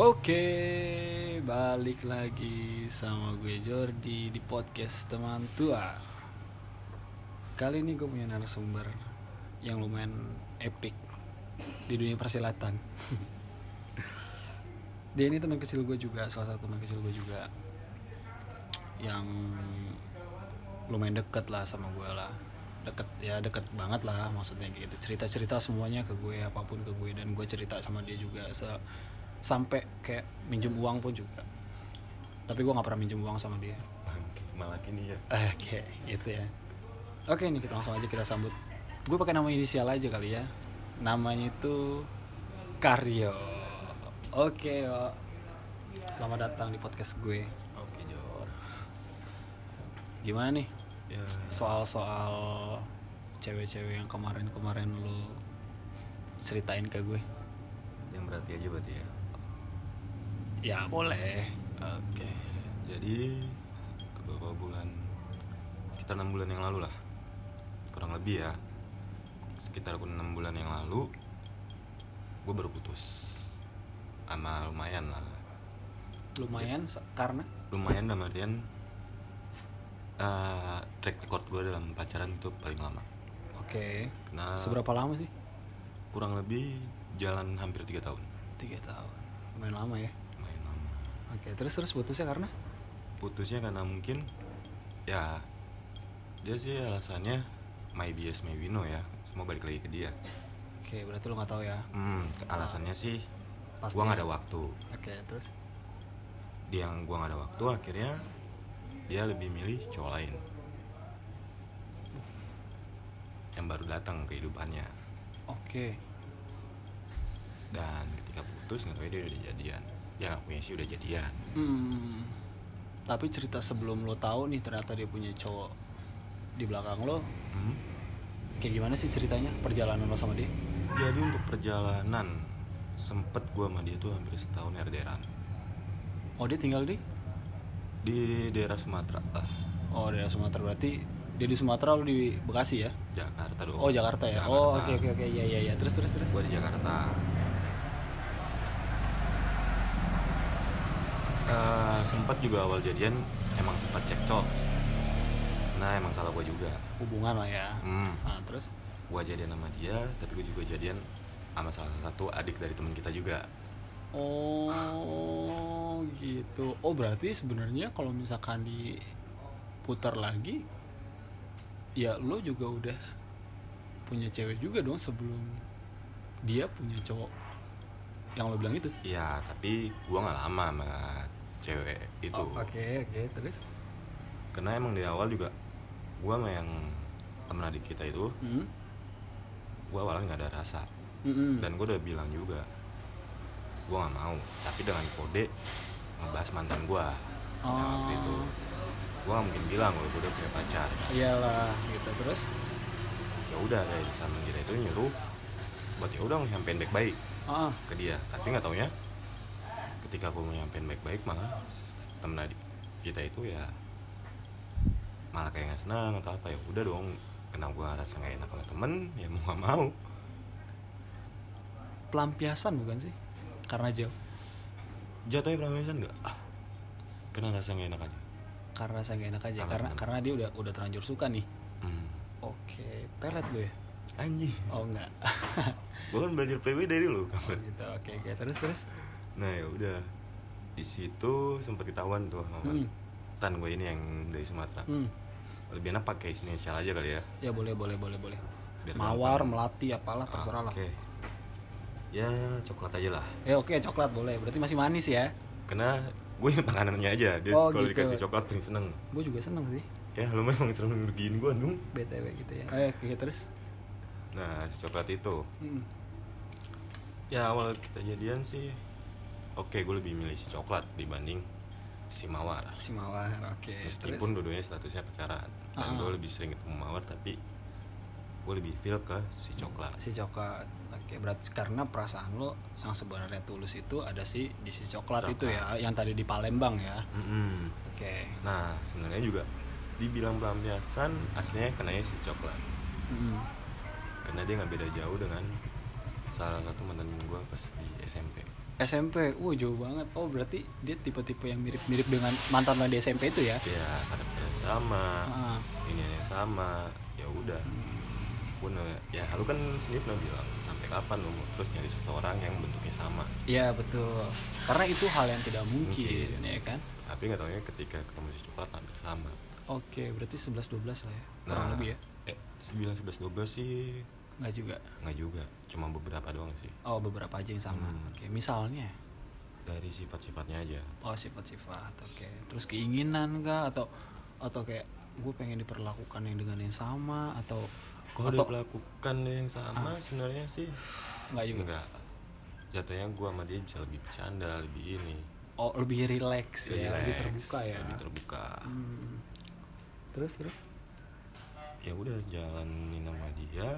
Oke, balik lagi sama gue Jordi di podcast teman tua. Kali ini gue punya narasumber yang lumayan epic di dunia persilatan. Dia ini teman kecil gue juga, salah satu teman kecil gue juga yang lumayan deket lah sama gue lah deket ya deket banget lah maksudnya gitu cerita cerita semuanya ke gue apa pun ke gue dan gue cerita sama dia juga se sampai kayak minjem uang pun juga. Tapi gue nggak pernah minjem uang sama dia. Malah kini ya. Oke gitu ya. Oke ini kita langsung aja kita sambut. Gue pakai nama inisial aja kali ya. Namanya itu Karyo. Oke yo. Selamat datang di podcast gue. Oke Jor gimana nih? Ya. Soal-soal cewek-cewek yang kemarin-kemarin lu ceritain ke gue. Yang berarti aja berarti ya ya boleh. Oke jadi beberapa bulan sekitar enam bulan yang lalu lah. Kurang lebih ya. Sekitar enam bulan yang lalu gue baru putus. Sama lumayan lah. Lumayan se- karena? Lumayan dalam artian eh, track record gue dalam pacaran itu paling lama. Oke. Karena seberapa lama sih? kurang lebih jalan hampir tiga tahun. Tiga tahun. Lumayan lama ya oke terus terus putusnya karena? Putusnya karena mungkin ya dia sih alasannya my bias my wino ya. Semua balik lagi ke dia. Oke berarti lu nggak tahu ya? Hmm alasannya sih Pasti. gua nggak ada waktu. Oke terus? Dia yang gua nggak ada waktu akhirnya dia lebih milih cowok lain. Yang baru datang kehidupannya. Oke. Dan ketika putus nggak tahu dia udah jadian ya nggak punya sih udah jadian. Hmm, tapi cerita sebelum lo tahu nih ternyata dia punya cowok di belakang lo. Hmm. kayak gimana sih ceritanya perjalanan lo sama dia? Jadi untuk perjalanan sempet gua sama dia tuh hampir setahun RDRan oh dia tinggal di? Di daerah Sumatera lah. Oh daerah Sumatera. Berarti dia di Sumatera lo di Bekasi ya? Jakarta dong. Oh Jakarta ya? Oh oke oke oke. Iya iya iya. Terus terus terus. Gue di Jakarta Eh, sempat juga awal jadian emang sempat cekcok. Nah emang salah gue juga. Hubungan lah ya. Hmm, nah terus? Gue jadian sama dia tapi gue juga jadian sama salah satu adik dari teman kita juga. Oh gitu. Oh berarti sebenarnya kalau misalkan diputar lagi, ya lo juga udah punya cewek juga dong sebelum dia punya cowok. Yang lo bilang itu. Iya tapi gue nggak lama sama cewek itu Oh, Oke oke terus. karena emang di awal juga gue sama yang temen adik kita itu Hmm. gue awalnya nggak ada rasa Mm-mm. dan gue udah bilang juga gue nggak mau tapi dengan kode ngebahas mantan gue Oh. waktu itu gue gak mungkin bilang kalau gue udah punya pacar Iyalah gitu terus. ya udah dari sama kita itu nyuruh buat ya udah nyampein baik baik Ah ke dia tapi nggak taunya ketika gue nyampein baik baik malah temen adik kita itu ya malah kayak nggak senang atau apa ya udah dong kenapa gue rasa nggak enak sama temen ya mau nggak mau pelampiasan bukan sih? Karena jauh. jatuhnya pelampiasan nggak ah karena rasa nggak enak aja Karena saya gak enak aja. Karena Karena karena dia udah udah terlanjur suka nih. hmm. Oke, pelet lo ya? anjing Oh enggak. gue kan belajar PW dari lu gitu. Oke, oke. Terus terus. Nah ya udah di situ sempat ketahuan tuh Hmm. tan gue ini yang dari Sumatera Hmm. lebih enak pakai inisial aja kali ya Ya boleh boleh boleh boleh. biar Mawar, gampang. melati apalah terserah lah. oke ya coklat aja lah Ya oke coklat boleh. Berarti masih manis ya. karena gue yang makanannya aja dia Oh, kalau gitu. dikasih coklat paling seneng Gue juga seneng sih ya lu memang sering ngergiin gue dong BTW gitu ya. Eh oke terus. nah si coklat itu Hmm. ya awal kita jadian sih oke gue lebih milih si coklat dibanding si mawar Si Mawar. Oke. meskipun terus. dua-duanya statusnya pacaran dan Ah. gue lebih sering ketemu mawar tapi gue lebih feel ke si coklat si coklat. Oke, berarti karena perasaan lo yang sebenarnya tulus itu ada si di si coklat, itu ya, yang tadi di Palembang ya. Mm-mm. Oke. nah sebenarnya juga dibilang pelampiasan aslinya kenanya si coklat Mm. karena dia nggak beda jauh dengan salah satu mantan gue pas di SMP SMP wah jauh banget. Oh berarti dia tipe-tipe yang mirip-mirip dengan mantan lo di SMP itu ya? Ya karakternya sama. Ah, ini sama. Ya udah. Pun ya lu kan sendiri pernah bilang sampai kapan lu mau terus nyari seseorang yang bentuknya sama? Iya betul. Karena itu hal yang tidak mungkin, Mungkin. ya kan? Tapi nggak taunya ketika ketemu si coklat hampir sama. Oke berarti 11 12 lah ya kurang Nah. lebih ya? eh 9 11 12 sih nggak juga? Nggak juga cuma beberapa doang sih. Oh beberapa aja yang sama. Hmm. oke misalnya? Dari sifat-sifatnya aja. Oh sifat-sifat oke. Terus keinginan kah atau atau kayak gue pengen diperlakukan yang dengan yang sama atau kalau atau dilakukan yang sama sebenarnya sih. Nggak juga? Enggak jatuhnya gua sama dia bisa lebih bercanda lebih ini. Oh lebih relax ya lebih terbuka ya? lebih terbuka. Hmm. terus terus? Ya udah jalanin sama dia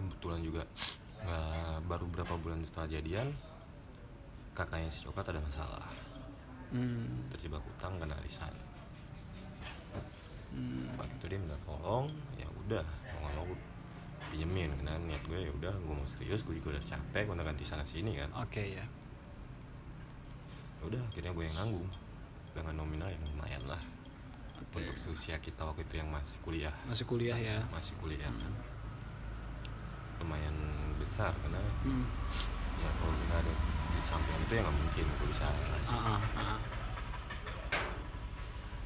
kebetulan juga nggak baru berapa bulan setelah jadian kakaknya si coklat ada masalah. Hmm. terjebak utang kena arisan. Hmm. waktu itu dia minta tolong ya udah mau nggak mau pinjemin karena niat gue ya udah gue mau serius gue juga udah capek gue ganti sana sini kan. Oke ya. Ya udah akhirnya gue yang nanggung. Dengan nominal yang lumayan lah. Oke. untuk seusia kita waktu itu yang masih kuliah. Masih kuliah ya. Masih kuliah. Kan lumayan besar karena hmm. ya kalau nggak ada di samping itu ya nggak mungkin gue bisa ngasih ah, ah, ah.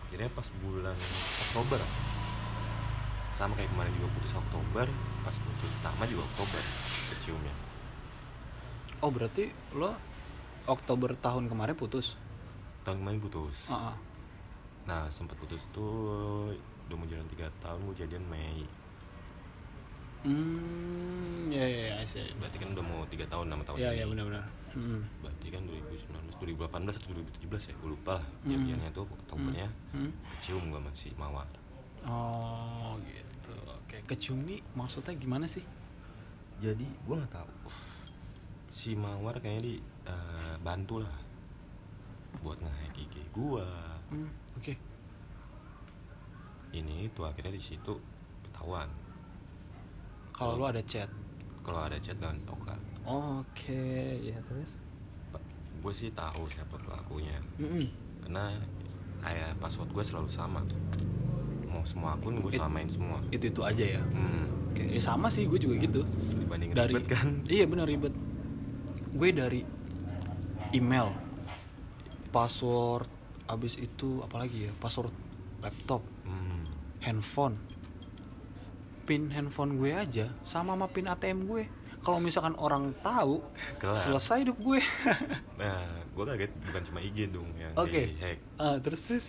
akhirnya pas bulan Oktober sama kayak kemarin juga putus Oktober pas putus pertama juga Oktober keciumnya oh berarti lo Oktober tahun kemarin putus tahun kemarin putus ah, ah. nah sempat putus tuh udah mau jalan tiga tahun gue jadian Mei hmm ya ya ya I see. berarti kan udah mau tiga tahun sama tahun ya ini ya benar-benar hmm. berarti kan 2019 2018 atau 2017 ya gue lupa lah Hmm. jadiannya tuh Oktobernya Hmm. kecium gue masih mawar oh gitu oke kecium nih maksudnya gimana sih jadi gue nggak tahu si mawar kayaknya di eh, bantu lah buat nge-hack IG gue hmm. oke ini itu akhirnya di situ ketahuan kalau lo ada chat? Kalau ada chat dengan toka. Oke ya terus? Gue sih tahu siapa pelakunya. Mm-mm. karena kayak password gue selalu sama mau semua akun gue samain semua. itu itu aja ya? Hmm, oke ya sama sih gue juga gitu. Dibanding dari ribet kan? iya benar ribet. Gue dari email password abis itu apalagi ya password laptop hmm, handphone pin handphone gue aja sama sama pin ATM gue. Kalau misalkan orang tahu kelar. selesai hidup gue. Nah gue kaget bukan cuma IG dong yang Oke. di hack. Ah, terus terus?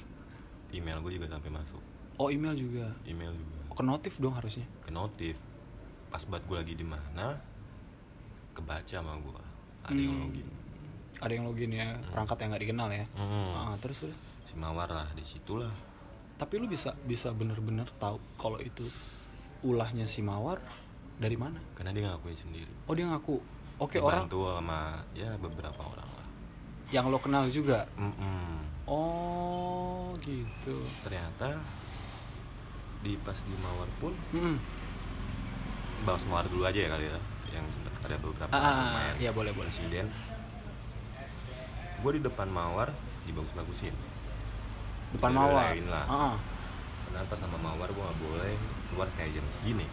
Email gue juga sampai masuk. Oh email juga? Email juga. Ke notif dong harusnya? Ke notif. Pas buat gue lagi di mana kebaca sama gue ada yang Hmm. login. Ada yang login ya perangkat yang nggak dikenal ya? Hmm. Ah, terus terus? Si mawar lah di situlah. Tapi lu bisa bisa bener-bener tahu kalau itu ulahnya si mawar dari mana? Karena dia ngakuin sendiri. Oh dia ngaku. Oke orang dibantu sama ya beberapa orang lah. Yang lo kenal juga? Mm-mm. oh gitu. Ternyata di pas di mawar pun Mm-mm. bahas mawar dulu aja ya kali ya yang sempat ada beberapa ah, ah, lumayan ya boleh boleh. Presiden. Gue di depan mawar dibagus-bagusin. Depan mawar? lain lah. Ah, ah. kenapa sama mawar gue nggak boleh keluar kayak jam segini.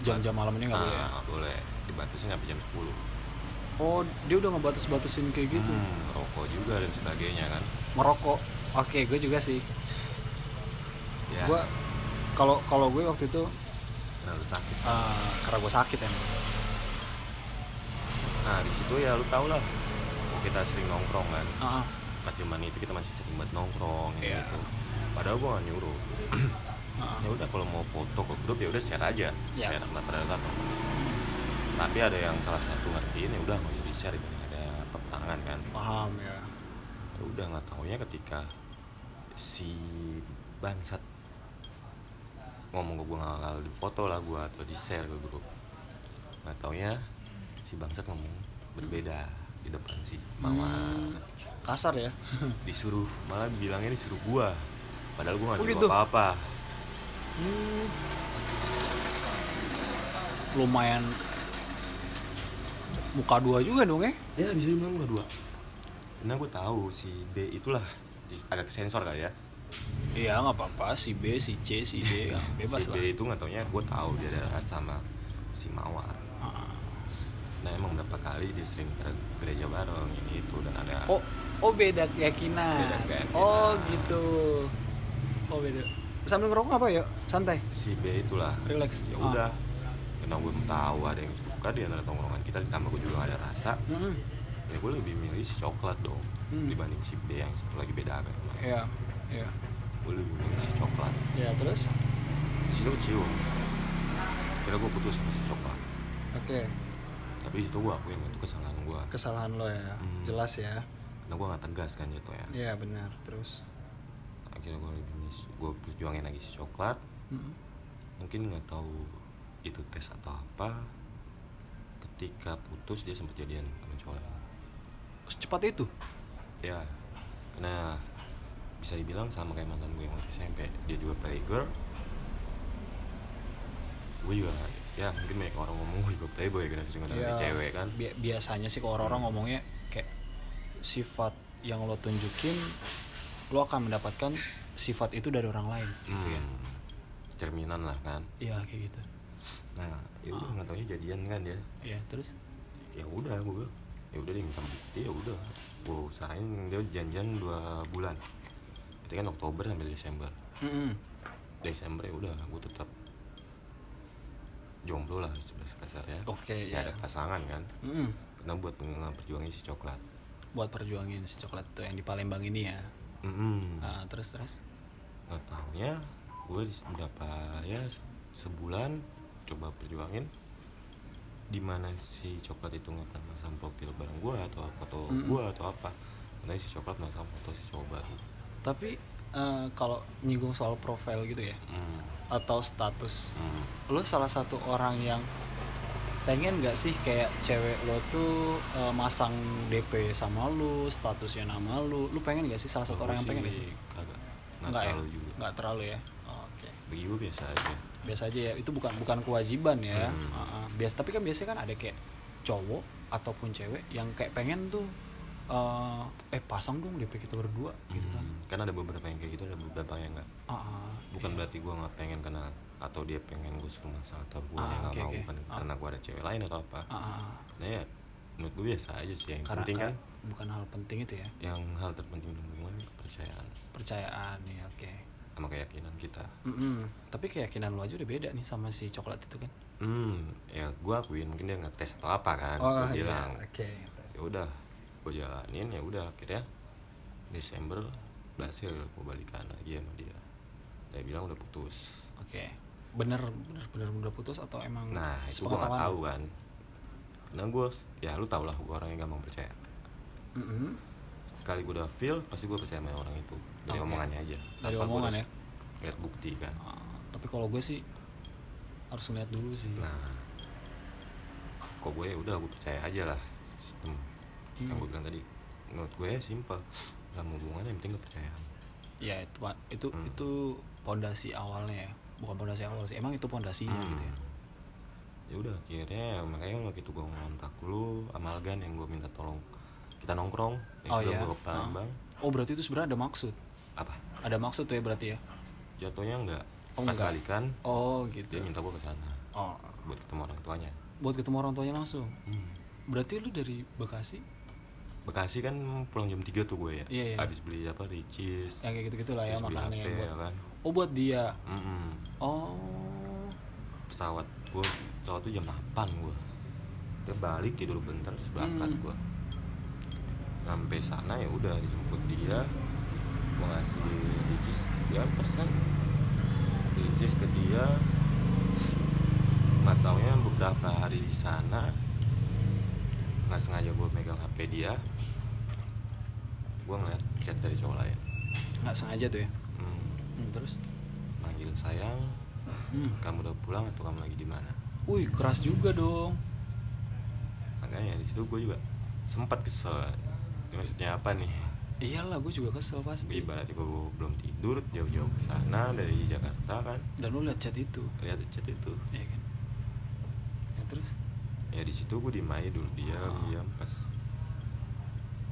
Jam-jam malam ini nggak Ah, boleh ya? nggak boleh. Dibatasi sampai jam 10 oh dia udah ngebatas-batasin kayak gitu? Hmm, rokok juga dan sebagainya kan. Merokok. Oke gue juga sih. Ya. Gue kalau kalau gue waktu itu terlalu sakit. ah, karena gue sakit emang. Nah di situ ya lu tau lah. Kita sering nongkrong kan. Ah, ah. pas zaman itu kita masih sering buat nongkrong Iya. gitu. Padahal gue gak nyuruh. ya udah kalau mau foto ke grup ya udah share aja. Iya. share pada lah tapi ada yang salah satu ngertiin ya udah nggak usah di share dibanding ada peperangan kan? Paham ya. Ya udah nggak taunya ketika si bangsat ngomong ke gue nggak di foto lah gue atau di share ke grup. Nggak taunya si bangsat ngomong berbeda di depan si mawar Hmm, kasar ya. Disuruh malah bilangnya disuruh gua. Padahal gua nggak Oh, gitu? apa-apa Hmm. lumayan muka dua juga dong ya? Ya bisa dibilang gue dua. Karena gue tahu si B itulah agak sensor kali ya. Iya nggak apa-apa. Si B si C si D ya, bebas si lah. B itu nggak taunya gue tahu dia ada rasa sama si Mawar Ah. nah emang berapa kali dia sering ke gereja bareng ini itu dan ada oh oh beda keyakinan. Beda keyakinan. oh gitu. Oh beda sambil ngerokok apa ya? Santai? Si B itulah. Relax. Ya Ah. udah. Karena gue tahu ada yang suka di antara tongkrongan kita ditambah gue juga gak ada rasa. Mm-mm. ya gue lebih milih si coklat dong Hmm. dibanding si B yang satu lagi beda agama iya iya. Gue lebih milih si coklat. Ya terus? Di situ gue cium. Kira gue putus sama si coklat. Oke. Tapi di situ gue akuin itu kesalahan gue kesalahan lo ya? Hmm. jelas ya? Karena gue gak tegas kan jatuhnya. Iya benar. Terus? Akhirnya gue lebih gue perjuangin lagi si coklat. Mm-mm. mungkin nggak tahu itu tes atau apa. Ketika putus dia sempat jadian sama cowok lain. secepat itu? Ya karena bisa dibilang sama kayak mantan gue yang waktu SMP dia juga playgirl gue juga ya mungkin banyak orang ngomong gue juga playboy karena sering ada Ya, cewek kan? bi- biasanya sih kalau orang-orang ngomongnya kayak sifat yang lo tunjukin lo akan mendapatkan sifat itu dari orang lain gitu ya. Hmm, cerminan lah kan. Iya kayak gitu. Nah ya udah nggak jadian kan dia ya terus? Ya udah gue ya udah dia minta bukti ya udah. Gue usahain dia janjian dua bulan. Itu kan Oktober sampai Desember. Mm-mm. Desember ya udah gue tetap jomblo lah sebelas kasarnya oke ya ya ada pasangan kan. Mm-mm. karena buat perjuangin si coklat. Buat perjuangin si coklat tuh yang di Palembang ini ya mm Ah, terus terus? Nggak taunya gue berapa ya sebulan coba perjuangin. Di mana si coklat itu nggak pernah masang profil bareng gue atau foto Mm-mm. gue atau apa. Karena si coklat masang foto si cowok baru. Tapi eh, kalau nyinggung soal profil gitu ya Hmm, atau status hmm. lo salah satu orang yang pengen nggak sih kayak cewek lo tuh eh, masang DP sama lu statusnya nama lu? Lu pengen nggak sih salah satu Kalau orang yang pengen sih kagak. Nggak ya? terlalu juga. Nggak terlalu ya? Oh, oke. Bagi gue biasa aja. Biasa aja ya? Itu bukan bukan kewajiban ya? Hmm. Ah, ah. biasa tapi kan biasanya kan ada kayak cowok ataupun cewek yang kayak pengen tuh eh, eh pasang dong DP kita berdua gitu kan? Hmm, kan ada beberapa yang kayak gitu ada beberapa yang nggak. Ah, ah, bukan iya. berarti gue nggak pengen karena atau dia pengen gue suruh masang atau gue Ah, nggak oke, mau bukan Ah. karena gue ada cewek lain atau apa Ah, ah, ah. nah ya menurut gue biasa aja sih yang karena penting kan bukan hal penting itu ya yang hal terpenting dalam hubungan kepercayaan percayaan ya oke sama keyakinan kita Mm-mm. Tapi keyakinan lo aja udah beda nih sama si coklat itu kan. hmm ya gue akuin mungkin dia ngetes atau apa kan Oh, gue iya, bilang oke. ya udah gue jalanin ya udah akhirnya Desember berhasil gue balikan lagi sama dia dia bilang udah putus Oke. Bener bener bener udah putus atau emang nah itu gue sepengetahuan tahu kan karena gue ya lu tau lah gue orang yang gampang percaya Mm-mm. sekali gue udah feel pasti gue percaya sama orang itu dari Oke. omongannya aja Dari Tanpa omongan ya? lihat bukti kan Ah, tapi kalau gue sih harus ngeliat dulu sih. nah kok gue ya udah gue percaya aja lah sistem yang Hmm. gue bilang tadi menurut gue ya simple dalam hubungan yang penting kepercayaan Ya itu itu Hmm. itu pondasi awalnya ya. Bukan pondasi awal sih. Emang itu pondasinya Hmm. gitu ya. ya udah akhirnya makanya waktu itu gue ngontak lu amalgan yang gue minta tolong kita nongkrong yang Oh, iya. gue Palembang Oh berarti itu sebenarnya ada maksud. apa Ada maksud tuh ya berarti ya. jatuhnya enggak Oh, pas enggak. balikan Oh gitu. dia minta gue ke sana Oh buat ketemu orang tuanya buat ketemu orang tuanya langsung. Hmm. Berarti lu dari Bekasi Bekasi kan pulang jam 3 tuh gue ya Iya, iya. habis beli apa ricis yang kayak gitu-gitu lah ya makanannya HP yang buat. ya kan Oh buat dia. Mm-mm. Oh. pesawat gue pesawat tuh jam 8 gue dia balik tidur bentar terus berangkat Hmm. gue sampai sana ya udah dijemput dia gue ngasih ricis dia pesan ricis ke dia nggak taunya beberapa hari di sana nggak sengaja gue megang hp dia gue ngeliat chat dari cowok lain nggak sengaja tuh ya terus? Manggil sayang hmm. kamu udah pulang atau kamu lagi di mana? Wih keras juga dong. Makanya di situ gue juga sempat kesel. Ini maksudnya apa nih? Iyalah gue juga kesel pasti. Ibaratnya gue belum tidur jauh-jauh ke sana dari Jakarta kan. Dan lu liat chat itu? Lihat chat itu. Ya kan? Ya terus? Ya di situ gue diem aja dulu dia Ah. diam. Pas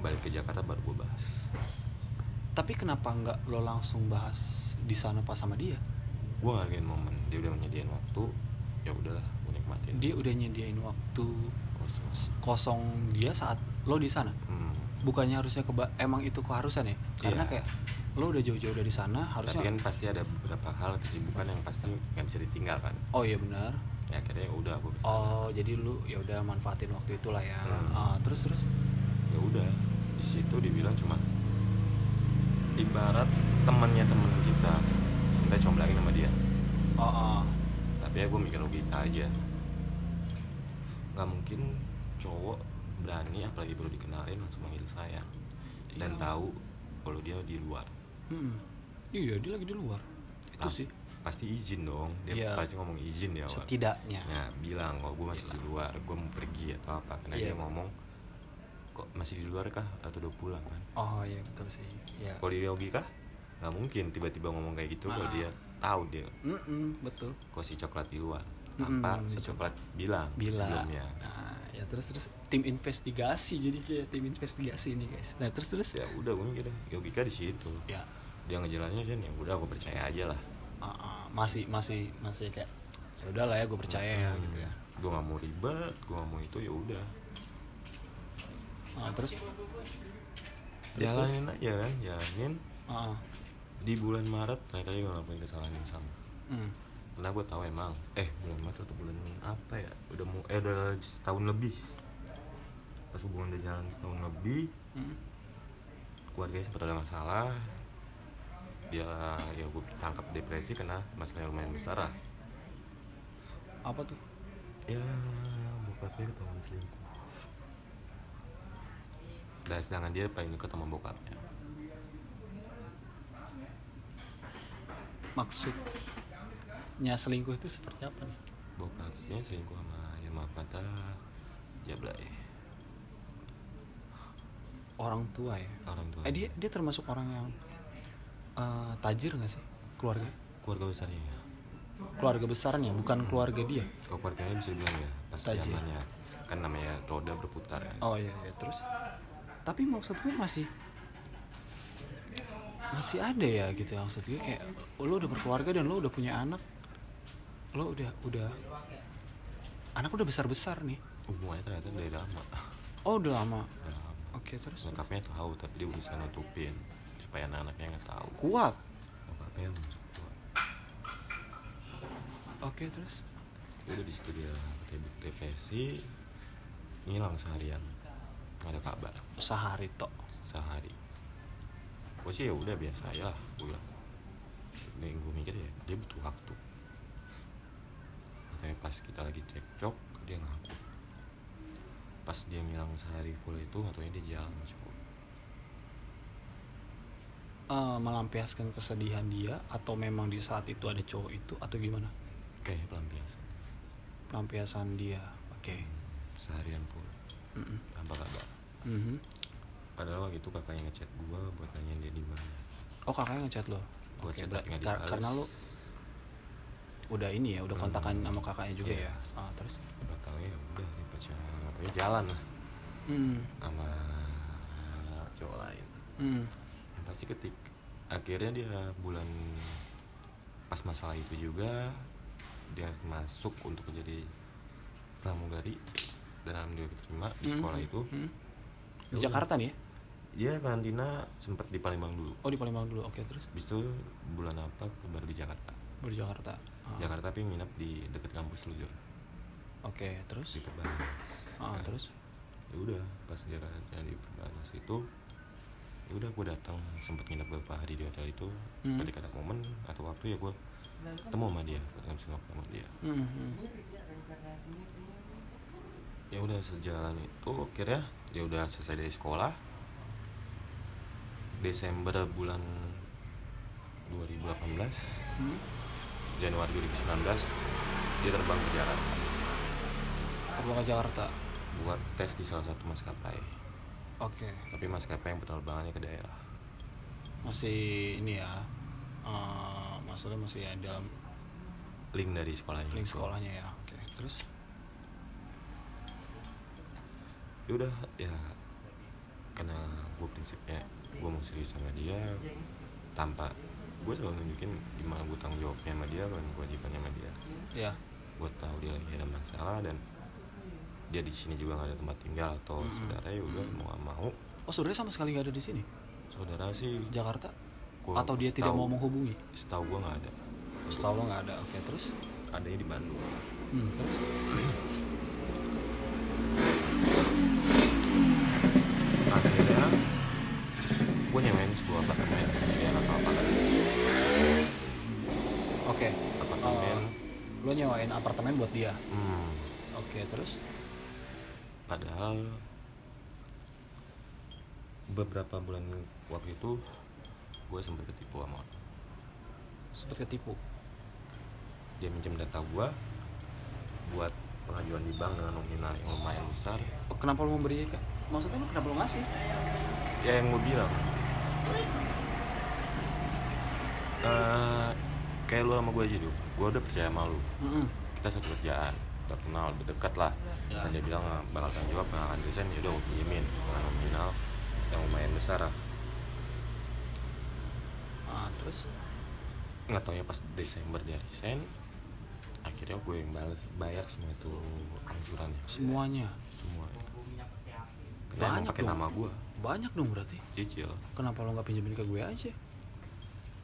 balik ke Jakarta baru gue bahas. Tapi kenapa nggak lo langsung bahas di sana pas sama dia. Gue ngargain momen dia udah menyediain waktu ya udahlah gue nikmatin. Dia udah nyediain waktu kosong. kosong dia saat lo di sana. Hmm. bukannya harusnya keba emang itu keharusan ya? Karena Iya. kayak lo udah jauh-jauh dari sana harusnya tapi kan pasti ada beberapa hal kesibukan yang pasti nggak bisa ditinggalkan oh iya benar. Ya akhirnya udah gue oh jadi lu ya udah manfaatin waktu itulah ya. Hmm. Ah, terus terus? Ya udah di situ dibilang cuma ibarat temannya teman kita. Kita comblangin sama dia. Oh, oh. tapi ya gue mikir logika aja. Nggak mungkin cowok berani apalagi baru dikenalin langsung manggil sayang dan Iya. tahu kalau dia di luar. Hmm. iya dia lagi di luar. Itu Ah, sih. pasti izin dong. Dia Iya. pasti ngomong izin awal. Setidaknya. Ya bilang kalau gue masih di luar gue mau pergi atau apa. Karena Iya. dia ngomong kok masih di luar kah? Atau udah pulang kan? Oh iya betul sih. Ya. Kalau di logika nggak mungkin tiba-tiba ngomong kayak gitu kalau Ah. dia tahu dia Mm-mm, betul. kok si coklat di luar. Mm-mm, tanpa si betul. coklat bilang, bila sebelumnya? Nah ya terus terus. Tim investigasi jadi kayak tim investigasi ini guys. Nah terus terus. Ya udah gue mikir deh, logika di situ? Ya. Dia ngejelasin kan ya udah gue percaya aja lah. Ah, ah, masih masih masih kayak ya udah lah ya gue percaya ya Hmm. gitu ya. Gue nggak mau ribet gue nggak mau itu ya udah Ah, terus? jalanin aja kan jalanin. Ah. di bulan Maret ternyata dia ngelakuin kesalahan yang sama. Hmm. karena gue tahu emang eh bulan Maret atau bulan apa ya? Udah mau eh udah setahun lebih. Pas hubungan udah jalan setahun lebih Hmm. keluarganya sempat ada masalah. Dia ya gue tangkap depresi karena masalah yang lumayan besar lah. Apa tuh? Ya bokapnya ketahuan selingkuh dan sedangkan dia paling dekat sama bokapnya. Maksudnya selingkuh itu seperti apa nih? Bokapnya selingkuh sama ya maaf kata jablay orang tua ya? Orang tua. Eh dia dia termasuk orang yang eh, tajir nggak sih? Keluarga? Keluarga besarnya ya. Keluarga besarnya bukan keluarga dia? Kalau keluarganya bisa bilang ya pas zamannya kan namanya roda berputar kan oh iya, iya. Terus tapi maksud gue masih masih ada ya gitu ya. Maksud gue kayak lo udah berkeluarga dan lo udah punya anak. Lo udah udah anak udah besar besar nih. Hubungannya ternyata dari lama. Oh udah lama? Udah lama. oke terus? Bokapnya tahu tapi dia berusaha nutupin supaya anak-anaknya nggak tahu. Kuat? Bokapnya masuk tua oke terus? Udah di situ dia depresi ngilang seharian nggak ada kabar. Sehari tok. Sehari. Gue sih ya udah biasa aja lah gue bilang. Dan gue mikir ya dia butuh waktu. Makanya pas kita lagi cekcok dia ngaku. Pas dia ngilang sehari full itu atau dia jalan masuk Eh, melampiaskan kesedihan dia atau memang di saat itu ada cowok itu atau gimana? Kayak pelampiasan. Pelampiasan dia oke. Seharian full. Mm-mm. tanpa kabar Mhm. padahal waktu itu kakaknya ngechat gue buat nanyain dia di mana oh kakaknya ngechat lo Gua oke chat berarti tapi kar- karena lo udah ini ya udah Hmm. kontakan sama kakaknya juga Iya. ya ah, terus udah tahu ya udah dia pacaran ya jalan lah hmm. sama cowok lain Hmm. yang pasti ketik akhirnya dia bulan pas masalah itu juga dia masuk untuk menjadi pramugari dan alhamdulillah diterima di Hmm, sekolah hmm, itu hmm. Di Jakarta nih ya? Dia karantina sempat di Palembang dulu. Oh di Palembang dulu. Oke terus? Habis itu bulan apa baru di Jakarta. Baru di Jakarta. Ah, Jakarta tapi nginap di dekat kampus lu Jor oke terus? Di Perbanas. Ah, Nah, terus? ya udah pas dia karantina di Perbanas itu ya udah gue datang sempat nginap beberapa hari di hotel itu. Hmm. ketika ada momen atau waktu ya gue ketemu sama dia ngobrol sama dia. Hmm, hmm. ya udah sejalan itu akhirnya dia udah selesai dari sekolah. Desember bulan 2018 Hmm. Januari 2019 dia terbang ke Jakarta. Terbang ke Jakarta? Buat tes di salah satu maskapai. Oke. Tapi maskapai yang penerbangannya ke daerah. Masih ini ya eh, maksudnya masih ada link dari sekolahnya. link sekolahnya ya oke. Terus ya udah ya karena gue prinsipnya gue mau serius sama dia tanpa gue selalu nunjukin gimana gue tanggung jawabnya sama dia dan kewajibannya sama dia. Ya. Gue tahu dia lagi ada masalah dan dia di sini juga nggak ada tempat tinggal atau Mm-mm. saudara ya udah mau gak mau. Oh saudara sama sekali nggak ada di sini? Saudara sih. Jakarta? Gua atau dia tidak mau menghubungi? setahu gue nggak ada. Setahu lo nggak ada. Oke terus? Adanya di Bandung. Hmm, terus akhirnya gue nyewain sebuah apartemen ya atau apa kan oke. Apartemen. Lo nyewain apartemen buat dia? Hmm, oke terus? Padahal beberapa bulan waktu itu gue sempat ketipu sama orang. sempet ketipu? Dia minjem data gue buat pengajuan di bank dengan nominal yang lumayan besar. Oh, kenapa lo memberi maksudnya lo kenapa lo ngasih? Ya yang gue bilang. Eh kayak lu sama gue aja tuh gue udah percaya sama lu. Mm-mm. kita satu kerjaan udah kenal udah dekat lah. Ya. dan dia bilang "Ah, bakal tanggung jawab nggak akan desain ya udah gue pinjemin. Dengan nominal yang lumayan besar lah. Ah, terus? Nggak tahu ya pas Desember dia resign akhirnya gue yang balas bayar semua itu angsurannya semuanya? Semua. Banyak pakai nama gue banyak dong berarti. Cicil. Kenapa lo nggak pinjemin ke gue aja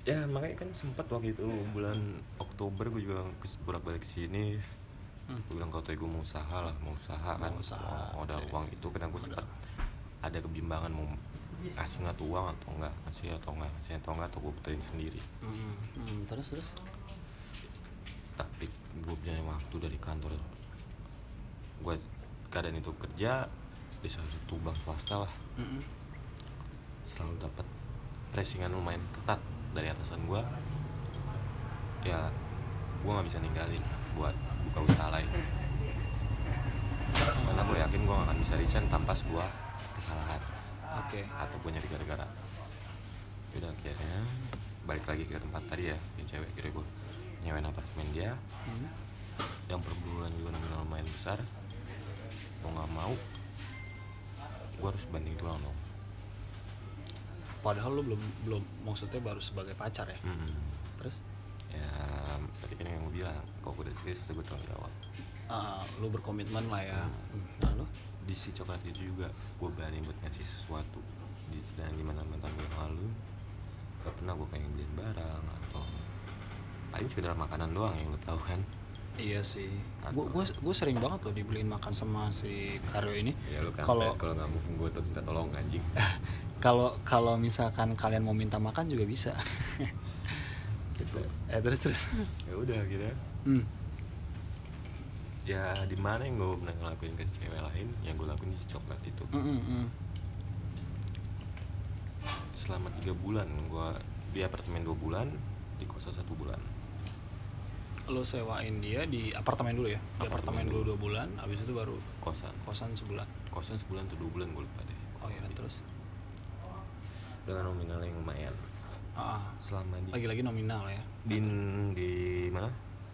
ya makanya kan sempat waktu itu bulan Oktober gue juga bolak balik sini. Hmm. gue bilang kalau tuh gue mau usaha lah mau usaha kan. Mau usaha, mau oke. uang itu karena gue sempat ada kebimbangan mau kasih nggak tuh uang atau enggak kasih atau enggak kasih atau enggak atau gue puterin sendiri. Hmm, hmm, terus terus? Tapi gue punya waktu dari kantor. Gue keadaan itu kerja di salah satu bank swasta lah. Mm-mm. selalu dapat pressingan lumayan ketat dari atasan gue ya gue nggak bisa ninggalin buat buka usaha lain. Karena gue yakin gue gak akan bisa resign tanpa sebuah kesalahan oke. atau gue nyari gara-gara. Udah akhirnya balik lagi ke tempat tadi ya yang cewek kira gue nyewain apartemen dia. Hmm. yang per bulan juga nominal lumayan besar. Mau nggak mau gue harus banding tulang dong padahal lo belum belum maksudnya baru sebagai pacar ya? Hmm. terus? Ya tadi kan yang gue bilang kalau gue udah serius gue tanggung jawab. Ah, lo berkomitmen lah ya. Hmm, nah lo di si coklat itu juga gue berani buat ngasih sesuatu. Di sedang di mana mantan gue yang lalu gak pernah gue pengen beliin barang atau paling sekedar makanan doang yang lo tahu kan. Iya sih. Atau- gue gue sering banget loh dibeliin makan sama si Karyo ini. Ya lo kan Kalau- kalau nggak mungkin gue tuh minta tolong anjing kalau kalau misalkan kalian mau minta makan juga bisa. Gitu. Eh terus terus. Ya udah gitu hmm. ya di mana yang gue pernah ngelakuin ke cewek lain yang gue lakuin di coklat itu? Mm, mm, mm. selama tiga bulan gue di apartemen dua bulan di kosan satu bulan. Lo sewain dia di apartemen dulu ya? Di apartemen Apartemen dulu. dua bulan habis itu baru kosan. kosan sebulan. Kosan sebulan atau dua bulan gue lupa deh. Oh ya terus dengan nominal yang lumayan. Ah, selama di lagi-lagi nominal ya? Di di mana?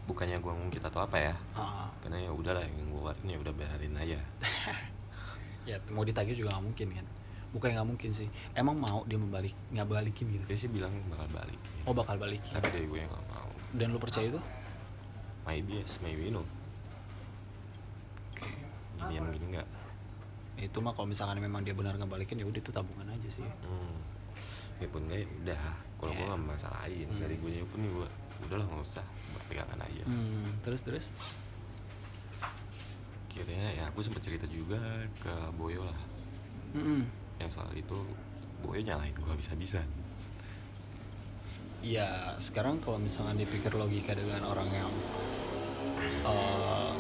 Bukannya gue ngungkit atau apa ya? Ah, karena ya udahlah yang gue keluarin ya udah bayarin aja. Ya mau ditagih juga nggak mungkin kan? Bukan nggak mungkin sih. Emang mau dia membalik nggak balikin gitu? Dia sih bilang bakal balik. Oh bakal balikin tapi dari gue yang gak mau. Dan lu percaya itu? Maybe yes maybe no. Oke. Gini ya gini enggak itu mah kalau misalkan memang dia benar nggak balikin ya udah itu tabungan aja sih. Hmm. Ya pun enggak ya udah kalau gue Ya. gak masalahin Hmm. dari gue pun gue udahlah nggak usah berpegangan aja hmm, terus terus akhirnya ya aku sempat cerita juga ke Boyo lah Mm-mm. yang soal itu Boyo nyalahin gue bisa-bisa ya sekarang kalau misalkan dipikir logika dengan orang yang eh,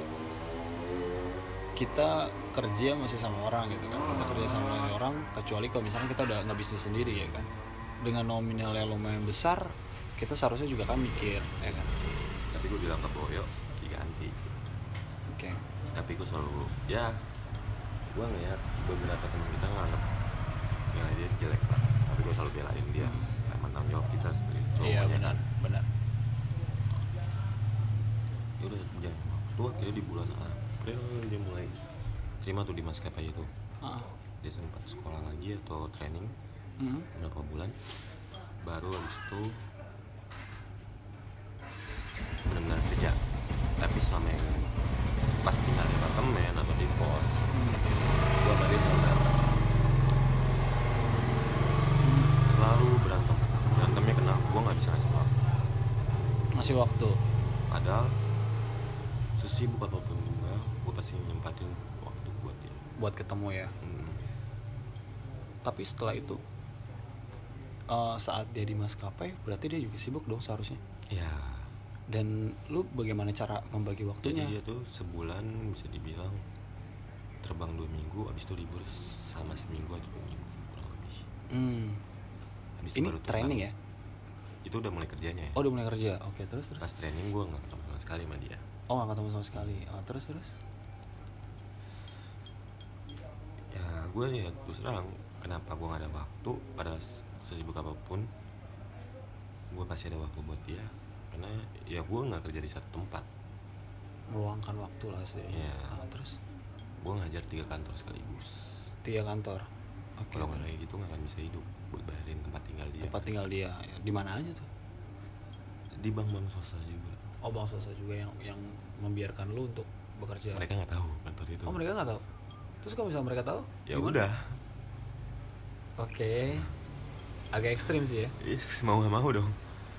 kita kerja masih sama orang gitu kan kita kerja sama orang kecuali kalau misalkan kita udah nggak bisnis sendiri ya kan dengan nominal yang lumayan besar kita seharusnya juga kan mikir ya kan? Tapi gue bilang ke Boyo diganti. Oke. Tapi gue selalu ya gue ngeliat beberapa teman kita nganggap nilai dia jelek lah. Tapi gue selalu belain dia karena tanggung jawab kita sebagai cowoknya. Iya benar benar. Ya udah jam waktu akhirnya di bulan April dia mulai. Terima tuh di maskapai itu. Ah. dia sempat sekolah lagi atau training Hmm. beberapa bulan baru habis itu benar-benar kerja tapi selama yang pas tinggal di apartemen atau di kos Hmm. gua sama dia selalu berantem selalu berantem berantemnya kenal gua nggak bisa ngasih waktu Masih waktu. padahal sesibuk apa pun gua gua pasti nyempatin waktu buat dia buat ketemu ya. Hmm. Tapi setelah itu eh, saat dia di maskapai berarti dia juga sibuk dong seharusnya. ya Dan lu bagaimana cara membagi jadi waktunya? dia tuh sebulan bisa dibilang terbang dua minggu habis itu libur sama seminggu atau dua minggu kurang lebih Hmm. Habis itu Ini baru terbang. training ya? itu udah mulai kerjanya ya Oh udah mulai kerja. Oke terus terus. pas training gua nggak ketemu sama sekali sama dia Oh nggak ketemu sama sekali. Oh, terus terus. ya gue ya terus terang kenapa gue nggak ada waktu pada sesibuk apa pun gue pasti ada waktu buat dia karena ya gue nggak kerja di satu tempat Meluangkan waktu lah sih. Iya. Ah, terus gue ngajar tiga kantor sekaligus tiga kantor. Oke. kalau nggak kayak gitu nggak akan bisa hidup buat bayarin tempat tinggal dia tempat tinggal dia Ya, di mana aja tuh? di bank bank swasta juga Oh bang swasta juga yang yang membiarkan lu untuk bekerja. mereka nggak tahu kantor itu Oh mereka nggak tahu. Terus kalau misalnya mereka tahu? ya gimana? udah Oke. Agak ekstrim sih ya. Is, mau nggak mau dong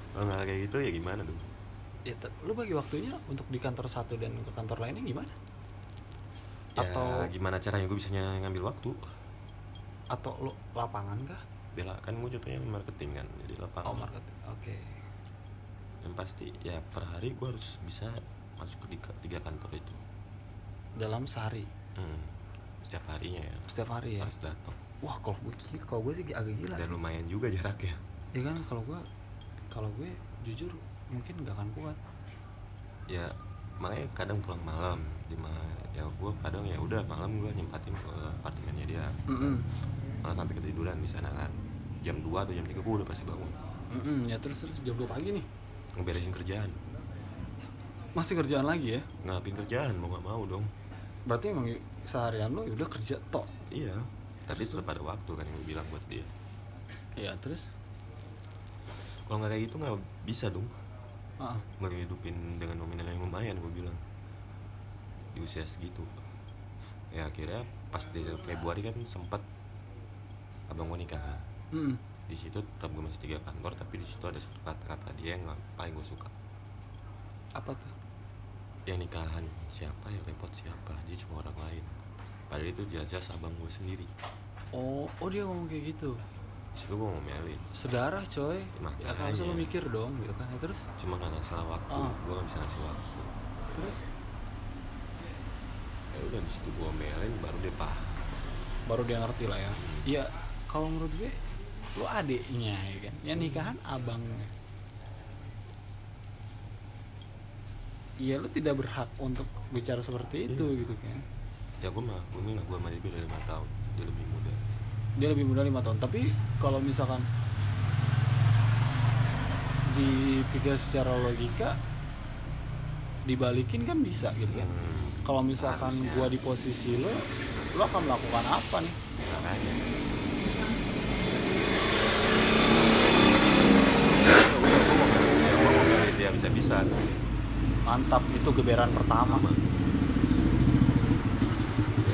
kalau nggak kayak gitu ya gimana dong Ya, lu bagi waktunya untuk di kantor satu dan ke kantor lainnya gimana? ya Atau- gimana caranya gue bisa ngambil waktu Atau lu lapangan kah? bela kan gue contohnya marketing kan jadi lapangan Oh marketing. Oke. yang pasti ya per hari gue harus bisa masuk ke tiga, tiga kantor itu Dalam sehari, hmm. setiap harinya ya setiap hari ya. harus datang Wah kalau gue kalau gue sih agak gila. dan lumayan juga jaraknya Ya kan kalau gue kalau gue jujur mungkin gak akan kuat. ya makanya kadang pulang malam di ya gue kadang ya udah malam gue nyempatin ke apartemennya dia Mm-mm. malah sampai ketiduran di sana kan jam 2 atau jam 3 gue udah pasti bangun Mm-mm, Ya terus terus jam 2 pagi nih. ngeberesin kerjaan Masih kerjaan lagi ya? ngapin kerjaan mau nggak mau dong Berarti emang seharian lu ya udah kerja tok. iya tapi tetap ada waktu kan yang gue bilang buat dia. Ya terus? kalau nggak kayak gitu nggak bisa dong. Ah, menghidupin dengan nominal yang lumayan gue bilang. Di usia segitu. Ya akhirnya pas di Februari kan sempat abang gue nikah. Kan mm. di situ tetap gue masih tiga kantor tapi di situ ada satu kata-kata dia yang paling gue suka. Apa tuh? yang nikahan siapa yang repot siapa dia cuma orang lain padahal itu jelas-jelas abang gue sendiri Oh, oh dia ngomong kayak gitu. situ gue ngomelin Sedarah coy. Makanya. Ya harusnya lu mikir dong gitu kan. Ya, terus cuma karena salah waktu Ah. gue gak bisa ngasih waktu terus ya udah di situ gue ngomelin baru dia paham baru dia ngerti lah ya. Iya, kalau menurut gue lu adiknya ya kan. Yang nikahan abangnya. Iya lu tidak berhak untuk bicara seperti itu Iya. gitu kan. Ya gue mah gue bilang gue sama dia beda lima tahun dia lebih muda Dia lebih muda lima tahun. Tapi kalau misalkan dipikir secara logika dibalikin kan bisa gitu kan. Hmm, Kalau misalkan gua di posisi lo, lo akan melakukan apa nih? makanya Ya, dia bisa-bisa Mantap, itu geberan pertama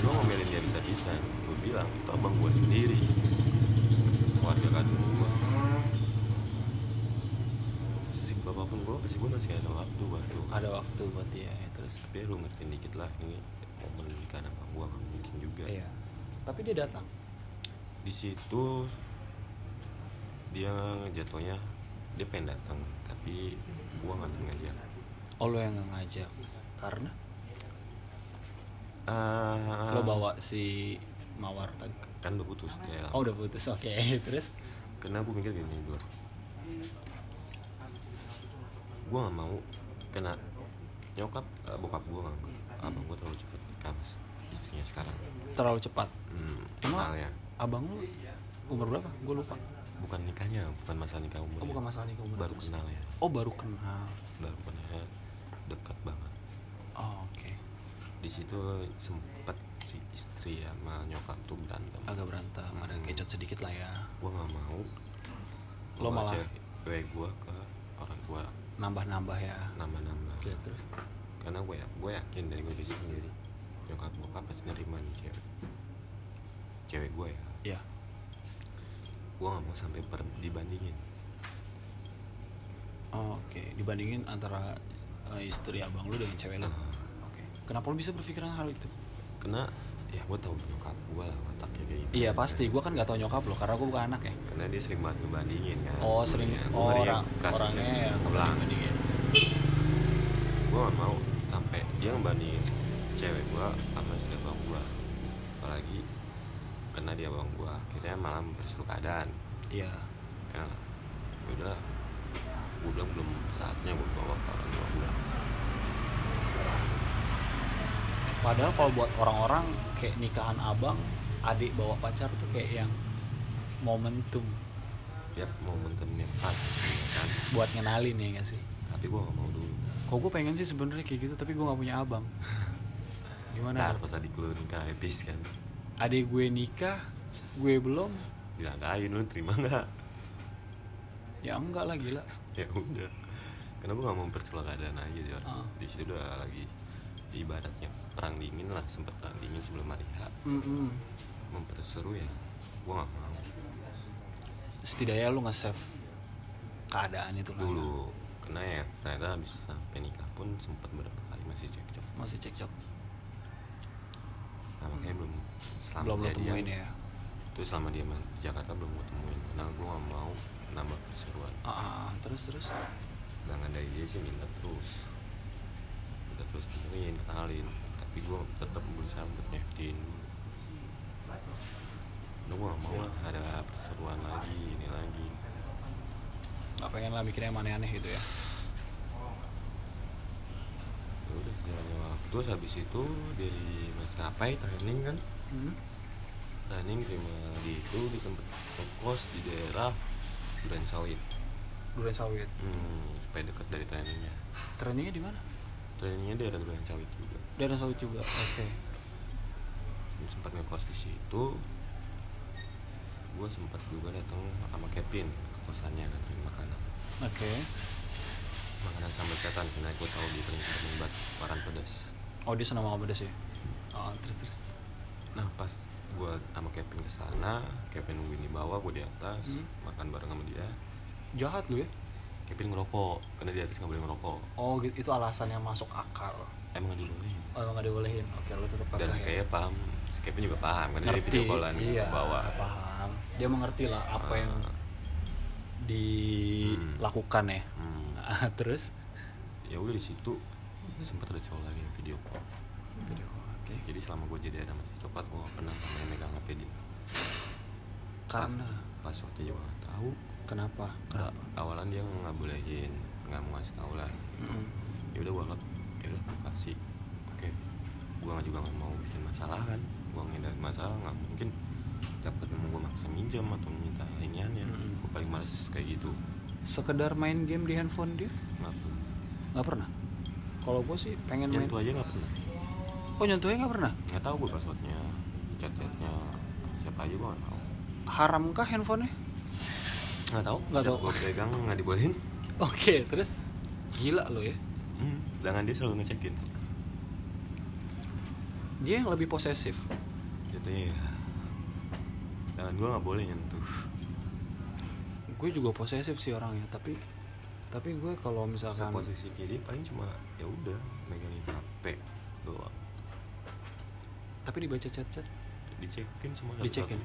gue ngomelin dia bisa-bisa gue bilang itu abang gue sendiri keluarga kandung gue si apa pun gue masih ada waktu buat lu Ada waktu buat dia ya, terus. tapi lu ngertiin dikit lah ini momen nikah sama gue kan mungkin juga Iya. Tapi dia datang. di situ dia jatuhnya dia pengen datang tapi gue nggak ngajak Oh lo yang nggak ngajak. Karena Ah, lo bawa si Mawar tadi. kan udah putus ya Oh udah putus, oke. Terus? karena gue mikir gini gue gue gak mau kena nyokap eh, bokap gue gak mau abang gue terlalu cepet nikah mas istrinya sekarang Terlalu cepat. hmm, Emang? kenalnya Abang lu umur berapa? Gue lupa. bukan nikahnya bukan masalah nikah umur Oh bukan masalah nikah umur. baru kenal ya Oh baru kenal. baru kenal dekat banget Oh, oke. di situ sempet si istri sama nyokap tuh berantem agak berantem ada Hmm. kecot sedikit lah ya gue nggak mau Lo malah- cewek gue ke orang tua nambah-nambah ya. Nambah-nambah. Oke terus. Karena gue ya gue yakin dari gue sendiri. Nyokap bokap pasti nerima nih cewek. Cewek gue ya. Ya gue nggak mau sampai per dibandingin. Oh, oke dibandingin antara eh, istri abang lu dengan cewek lu. Nah, oke. Kenapa lu bisa berpikiran hal itu? Karena ya gue tahu nyokap gue lah wataknya kayak gitu. Iya pasti. Gua kan nggak tahu nyokap lo karena gua bukan anak ya. Karena dia sering banget ngebandingin kan. Oh sering Ya, gua oh, orang orangnya yang ngebandingin. Gue gak mau sampai dia ngebandingin cewek gue sama istri abang gue apalagi karena dia abang gue akhirnya malah memperseru keadaan. Iya. Ya udah udah belum saatnya gue bawa ke orang tua gue padahal kalau buat orang-orang kayak nikahan abang adik bawa pacar tuh kayak yang momentum. Ya momentumnya pas ya kan? Buat ngenalin ya gak sih? Tapi gue gak mau dulu. Kok gue pengen sih sebenarnya kayak gitu tapi gue nggak punya abang. Gimana? Ntar pas adik lu nikah epis kan? Adik gue nikah gue belum. Dilangkain lu terima nggak? Ya enggak lah gila. Ya udah. Karena gue gak mau mempercelah keadaan aja Jor. Ah. di situ udah lagi ibaratnya perang dingin lah sempet perang dingin sebelum hari H. Mm-mm. memperseru ya gue gak mau. Setidaknya lu nge-save keadaan itu lah. Dulu karena ya ternyata habis sampai nikah pun sempat beberapa kali masih cekcok. Masih cekcok. Nah makanya belum selama belum dia temuin diam, ya? Itu selama dia di Jakarta belum gue temuin. Karena gue gak mau nambah perseruan. Ah, terus terus? Sedangkan dari dia sih minta terus. Minta terus temuin kenalin tapi gue tetap berusaha untuk nyakitin dulu gue gak mau lah ada perseruan lagi ini lagi. Nggak pengen lah mikirnya yang aneh-aneh gitu ya. Ya udah sejalannya waktu. Terus habis itu dari maskapai training kan? Hmm? training terima di itu di tempat ngekos di daerah Duren Sawit. Duren Sawit. Hmm, supaya dekat dari trainingnya. Trainingnya di mana trainingnya daerah Duren Sawit juga. Duren Sawit juga oke. Gua sempat ngekos di situ. Gue sempat juga datang sama Kevin ke kosannya katanya makanan. Oke. Makanan sambal setan karena gue tahu dia paling sering buat pedas. Oh dia senang makan pedas ya? Oh, terus terus. Nah pas gue sama Kevin ke sana Kevin nungguin di bawah gue di atas Hmm. makan bareng sama dia. Jahat lu ya Kevin ngerokok karena di atas nggak boleh ngerokok. Oh gitu itu alasan yang masuk akal. Emang nggak dibolehin. Oh emang gak dibolehin? Oke lu tetap dan ya? kayak paham si Kevin juga paham kan dari video callan iya ke bawah paham. Dia mengerti lah apa Ah. yang dilakukan ya. Hmm. Terus? Ya udah di situ sempat ada cowok lagi yang video call. Video call, oke. Jadi selama gue jadi ada masih coklat gue gak pernah sampai megang HP dia. Karena? Passwordnya juga gak tahu kenapa? Kenapa awalan dia nggak bolehin nggak mau ngasih tahu lah. Ya udah anggap ya udah gue kasih. Oke gue nggak juga nggak mau bikin masalah kan. Gue ngindari masalah nggak mungkin dapat mau gue maksa minjem atau minta iniannya Mm-mm. gue paling males kayak gitu. Sekedar main game di handphone dia? Nggak nggak pernah? Kalau gue sih pengen main nyentuh aja nggak pernah. Oh nyentuhnya nggak pernah? Nggak tahu gue passwordnya chat chatnya siapa aja gue nggak tahu. Haramkah handphonenya nggak tahu Nggak tahu. gue pegang nggak dibolehin. Oke terus? Gila lo ya. Hmm, sedangkan dia selalu ngecekin. Dia yang lebih posesif. Jatuhnya ya. Sedangkan gue nggak boleh nyentuh. Gue juga posesif sih orangnya tapi tapi gue kalau misalkan posisi kiri paling cuma ya udah megangin HP doang. Tapi dibaca chat-chat? Dicekin semua dicekin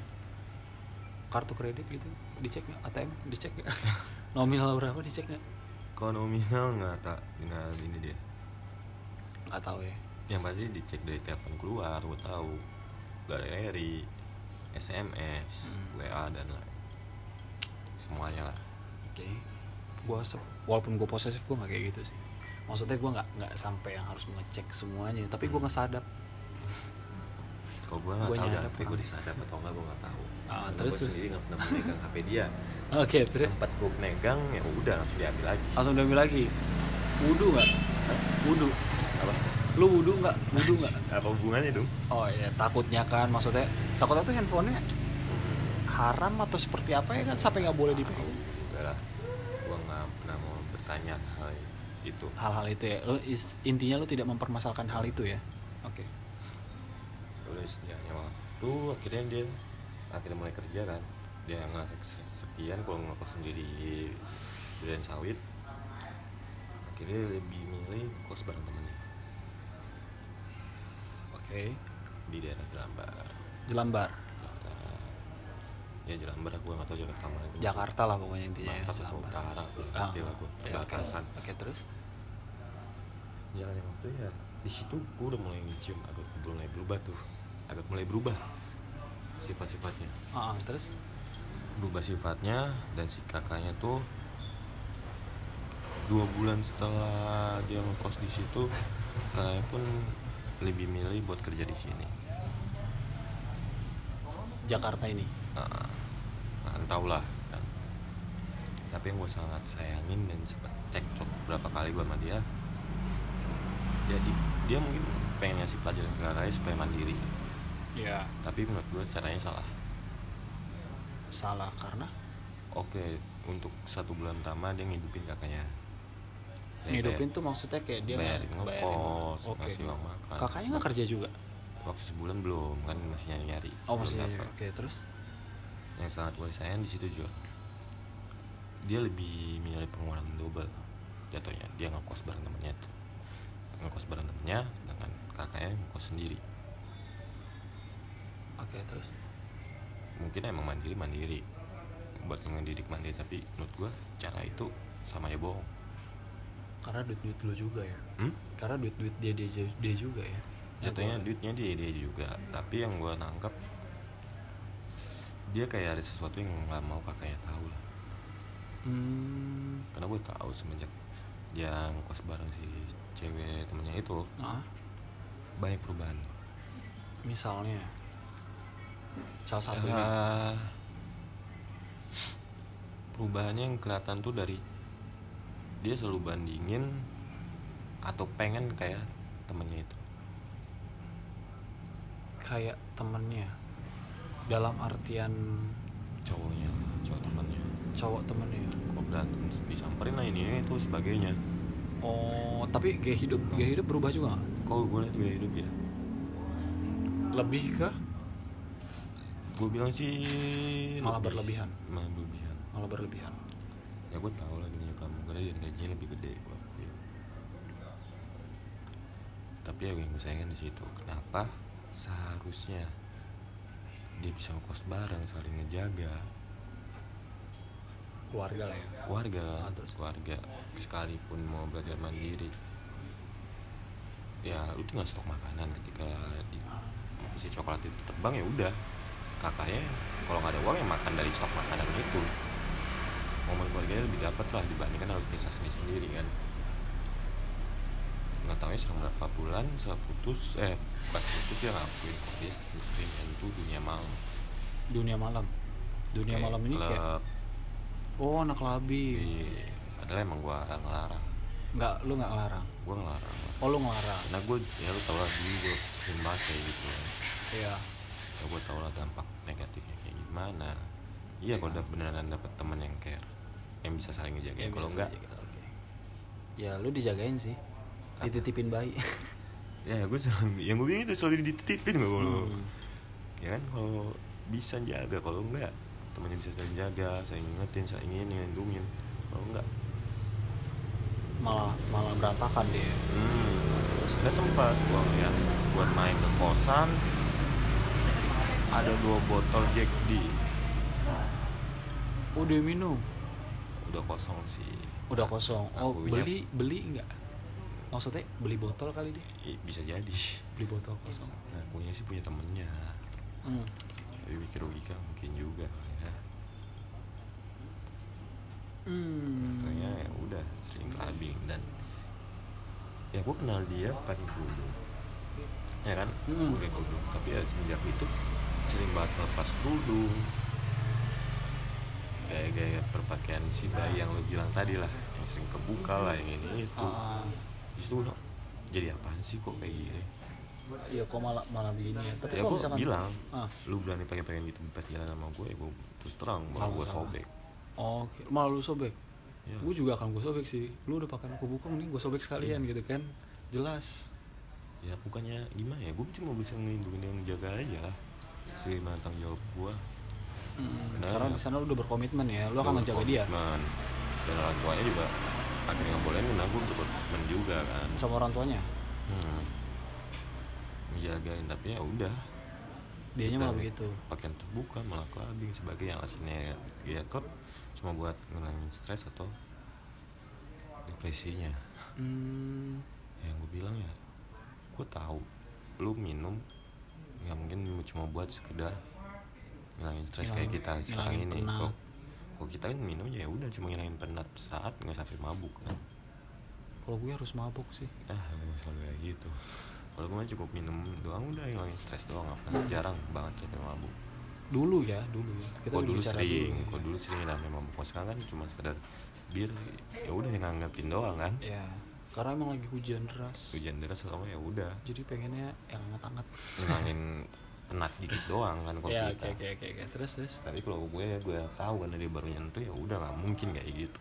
kartu kredit gitu dicek nggak? ATM dicek nggak? Nominal berapa dicek nggak? Kalau nominal nggak tak nggak ini dia nggak tahu ya. Yang pasti dicek dari telepon keluar gue tahu. Galeri SMS Hmm. WA dan lain semuanya lah. Oke. Gue walaupun gue posesif gue nggak kayak gitu sih. Maksudnya gue nggak nggak sampai yang harus mengecek semuanya. Tapi gue Hmm. ngesadap kalau gue nggak tahu nyadap HP gue disadap atau enggak gue nggak tahu. Ah, terus gue sendiri nggak pernah memegang HP dia. Oke terus? Sempat gue megang ya udah langsung diambil lagi. Langsung diambil lagi? Wudhu nggak? Wudhu apa? Lu wudhu nggak? Wudhu nggak? Apa hubungannya dong oh ya takutnya kan maksudnya takutnya tuh handphonenya haram atau seperti apa ya kan sampai nggak boleh dipegang enggak lah gua nggak pernah mau bertanya hal itu. Hal-hal itu ya lu is- intinya lu tidak mempermasalahkan hal itu ya? Oke terus jalannya waktu akhirnya dia akhirnya mulai kerja kan. Dia ngerasa kesepian kalau ngekos sendiri. Di Durian Sawit. Akhirnya lebih milih kos bareng temennya. Oke. Di daerah Jelambar. Jelambar. Daerah- ya Jelambar gue nggak tahu Jakarta mana itu. Jakarta lah pokoknya intinya ya Bangsat atau Jelambar. utara Ah, lah gue ya, oke. oke terus? Jalannya waktu ya di situ gue udah mulai ngecium agak mulai berubah tuh agak mulai berubah sifat-sifatnya. Ah ah, terus? Berubah sifatnya dan si kakaknya tuh dua bulan setelah dia ngekos di situ kakaknya pun lebih milih buat kerja di sini. Jakarta ini? Nah, nah, entah lah. Kan. tapi yang gue sangat sayangin dan sempet cekcok berapa kali gue sama dia jadi dia mungkin pengen ngasih pelajaran ke kakaknya supaya mandiri ya tapi menurut gue caranya salah? Salah karena? Oke untuk satu bulan pertama dia ngidupin kakaknya. Dia ngidupin tuh maksudnya kayak dia bayarin. ngekos ngasih uang makan kakaknya nggak kerja juga? Waktu sebulan belum kan masih nyari nyari oh masih oke terus? Yang sangat gue sayang di situ juga. Dia lebih milih pengeluaran double jatuhnya. Dia ngekos bareng temennya. Tuh ngekos bareng temennya sedangkan kakaknya ngekos sendiri oke terus? Mungkin emang mandiri mandiri. Buat ngedidik mandiri tapi menurut gue cara itu sama ya bohong. Karena duit duit lu juga ya? Hmm? karena duit duit dia dia dia juga ya? Ya, jatuhnya duitnya dia dia juga. Tapi yang gue nangkep dia kayak ada sesuatu yang nggak mau kakaknya tahu lah. Hmm. Karena gue tahu semenjak dia ngkos bareng si cewek temennya itu ah banyak perubahan. Misalnya salah satu Ya, perubahannya yang kelihatan tuh dari dia selalu bandingin atau pengen kayak temennya itu. Kayak temennya. Dalam artian cowoknya cowok temennya. Cowok temennya kok berantem? Disamperin lah ini, ini itu sebagainya. Oh tapi gaya hidup gaya hidup berubah juga kok gue liat gaya hidup ya? Lebih ke gue bilang sih malah lebih- berlebihan. Malah berlebihan. Malah berlebihan. Ya gue tau lah dunia pramugari dan gajinya lebih gede akuin. tapi ya yang gue sayangin di situ kenapa seharusnya dia bisa ngekos bareng saling ngejaga? Keluarga lah ya. Keluarga Ah, terus? keluarga. Sekalipun mau belajar mandiri. Ya lu tinggal stok makanan ketika di si coklat itu terbang ya udah kakaknya kalau nggak ada uang ya makan dari stok makanan itu. Momen keluarganya lebih dapat lah dibandingkan harus bisa sendiri sendiri kan. Nggak tahu ya selama berapa bulan setelah putus eh pas putus dia ngakuin dia sering itu dunia malam. Dunia malam? Dunia Kayak malam ini kayak klub, oh anak labi di padahal emang gua ngelarang. Nggak lu nggak ngelarang? Gue ngelarang. Oh lu ngelarang? Karena gue ya lu tau lah dulu gue sering banget kayak gitu ya iya ya gue tau lah dampak negatifnya kayak gimana. Iya kalau udah beneran dapet temen yang care yang bisa saling ngejaga. Ya, kalau enggak oke. ya lu dijagain sih. Dititipin bayi. Ya gue selalu yang gue bilang itu selalu dititipin gue kalau Hmm. ya kan kalau bisa jaga kalau enggak temennya bisa saling jaga saling ingetin saling ini ngelindungin kalau enggak. Malah malah berantakan dia. Hmm. Gak sempat gue ya buat main ke kosan ada dua botol Jack D. Udah minum? Udah kosong sih. Udah kosong. Oh Akunya- beli beli nggak? Maksudnya beli botol kali I- bisa jadi. Beli botol kosong. Nah punya sih punya temennya. Hmm. tapi mikir logika mungkin juga ya. Hmm. Katanya ya udah sering clubbing dan ya gue kenal dia pakai kerudung ya kan? Hmm. kerudung tapi ya semenjak itu sering banget lepas kerudung gaya-gaya perpakaian si bayi yang lo bilang tadi lah yang sering kebuka lah yang ini itu Ah, di situ no, jadi apaan sih kok kayak gini Iya kok malah malah begini ya. Tapi ya gue misalkan bilang ah, lu berani pengen-pengen gitu pas jalan sama gue ya gue terus terang malah gue sobek oh, oke. malah lu sobek. ya. Gue juga akan gue sobek sih. Lu udah pakai aku bukong nih, gue sobek sekalian gitu kan. Jelas. ya bukannya gimana ya gue cuma bisa ngelindungin yang jaga aja si mana tanggung jawab gue Hmm, Nah. karena di sana lu udah berkomitmen ya, lu akan ngejaga dia dan orang tuanya juga akhirnya nggak boleh nah gue berkomitmen juga kan sama orang tuanya. hmm. menjagain tapi ya udah Dianya malah begitu. pakaian terbuka malah clubbing sebagai alasannya ya klub cuma buat ngilangin stres atau depresinya Hmm, yang gue bilang ya gue tahu lu minum nggak mungkin cuma buat sekedar ngilangin stres kayak kita sekarang ngilangin ini penat. kok kalau kita kan minum ya udah cuma ngilangin penat saat nggak sampai mabuk kan kalau gue harus mabuk sih. ah gue selalu kayak gitu kalau gue mah cukup minum doang udah ngilangin stres doang pernah jarang banget sampai mabuk Dulu ya, dulu ya. Kita kok dulu bicara sering dulu, kok ya. dulu sering sampai mabuk kok sekarang kan cuma sekedar bir ya udah nganggapin doang kan Ya, karena emang lagi hujan deras. hujan deras sama ya udah Jadi pengennya yang hangat-hangat. ngilangin penat dikit doang kan kalau Ya, kita oke oke oke oke. Terus terus. tapi kalau gue gue tahu kan dia baru nyentuh ya udah nggak mungkin kayak gitu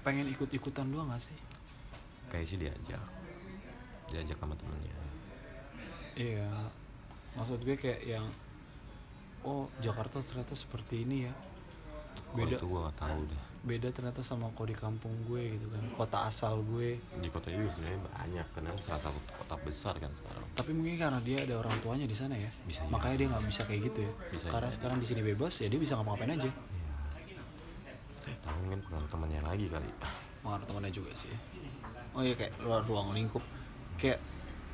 Pengen ikut-ikutan doang gak sih? kayak sih diajak diajak sama temennya Iya. Maksud gue kayak yang oh Jakarta ternyata seperti ini ya. Beda itu gue nggak tahu deh beda ternyata sama kok di kampung gue gitu kan. Kota asal gue. di kota itu sebenarnya banyak karena salah satu kota besar kan sekarang Tapi mungkin karena dia ada orang tuanya di sana ya. Bisa Makanya dia nggak bisa kayak gitu ya. Bisa karena jadi. sekarang di sini bebas ya dia bisa ngapa-ngapain aja. Saya tahu kan pengaruh temannya lagi kali Pengaruh temannya juga sih. Oh iya kayak luar ruang lingkup. Kayak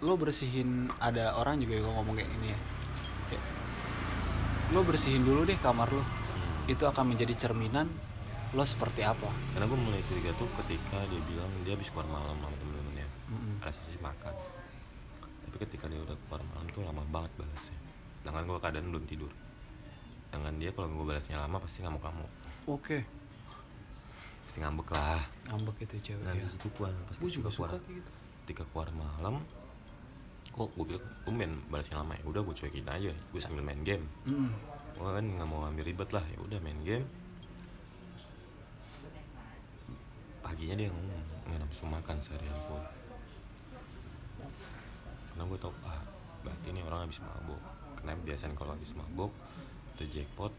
lo bersihin ada orang juga yang ngomong kayak ini ya. Kayak lo bersihin dulu deh kamar lo. Hmm. Itu akan menjadi cerminan lo seperti apa. karena gue mulai curiga tuh ketika dia bilang dia habis keluar malam sama temen-temennya. Ada sesi makan. Tapi ketika dia udah keluar malam tuh lama banget balasnya. Sedangkan gue keadaan belum tidur. Dengan dia kalau gue balasnya lama pasti ngamuk-ngamuk. Oke. pasti ngambek lah. Ngambek itu cewek nah ya. situ gua pas Gue juga suka gitu. ketika keluar malam kok gue bilang tumben balasnya lama ya? Udah gue cuekin aja. Gue sambil main game. Mm-mm. gue kan nggak mau ambil ribet lah. Ya udah main game paginya dia ngomong nggak nafsu makan seharian pun karena gue tau ah berarti ini orang habis mabuk karena biasanya kalau habis mabuk itu jackpot